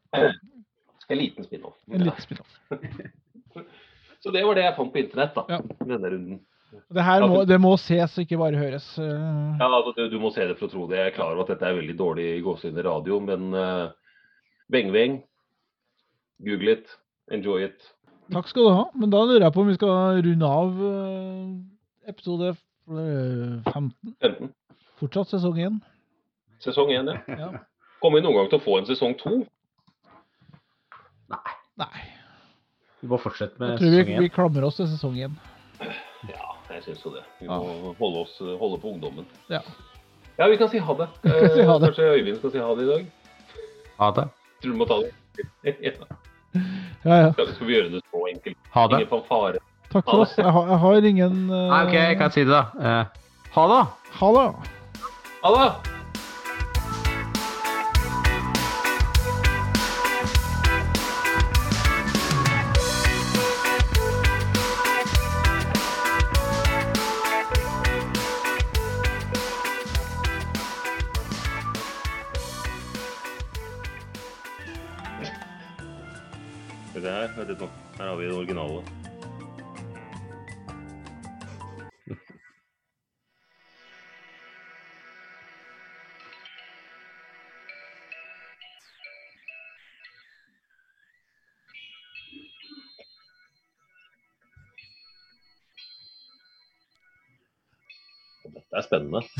En liten spin-off. En liten spin-off. Så det var det jeg fant på internett da, Ja. denne runden. Det her må, det må ses, ikke bare høres. eh. Ja, altså, du, du må se det for å tro det. Jeg er klar over at dette er veldig dårlig i gåsehudene radio, men uh, Weng-Weng, google it, enjoy it. Takk skal du ha. Men da lurer jeg på om vi skal runde av eh, episode eh, 15. 15. Fortsatt sesong 1. Sesong 1, ja. Ja. Kommer vi noen gang til å få en sesong 2? Nei. Vi må fortsette med Jeg tror vi, sesong vi klamrer oss til sesong 1. Ja, jeg syns jo det. Vi Ja. må holde, oss, holde på ungdommen. Ja. Ja, vi kan si ha det. Eh, si ha det. Kanskje Øyvind skal si ha det i dag? Ha det. Tror du må ta det? ja. Ja, ja. Skal, skal vi gjøre det så enkelt? Ha det. Ingen fanfare. Takk for oss. Jeg har, jeg har ingen uh... Nei, OK, jeg kan si det, da. Uh, ha det. Ha det. Ha! Det er spennende.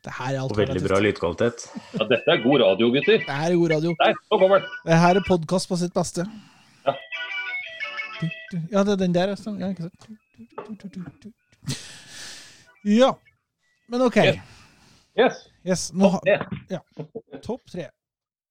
Det her er Og veldig bra lydkvalitet. Ja, dette er god radio, gutter. Det her er god radio. Der, nå kommer den. Det her er podkast på sitt beste. Ja. Ja, det er den der. altså. Ja, ikke sant? Ja. Men OK. Yes. Yes. Yes, nå har Det. Ja. Topp tre.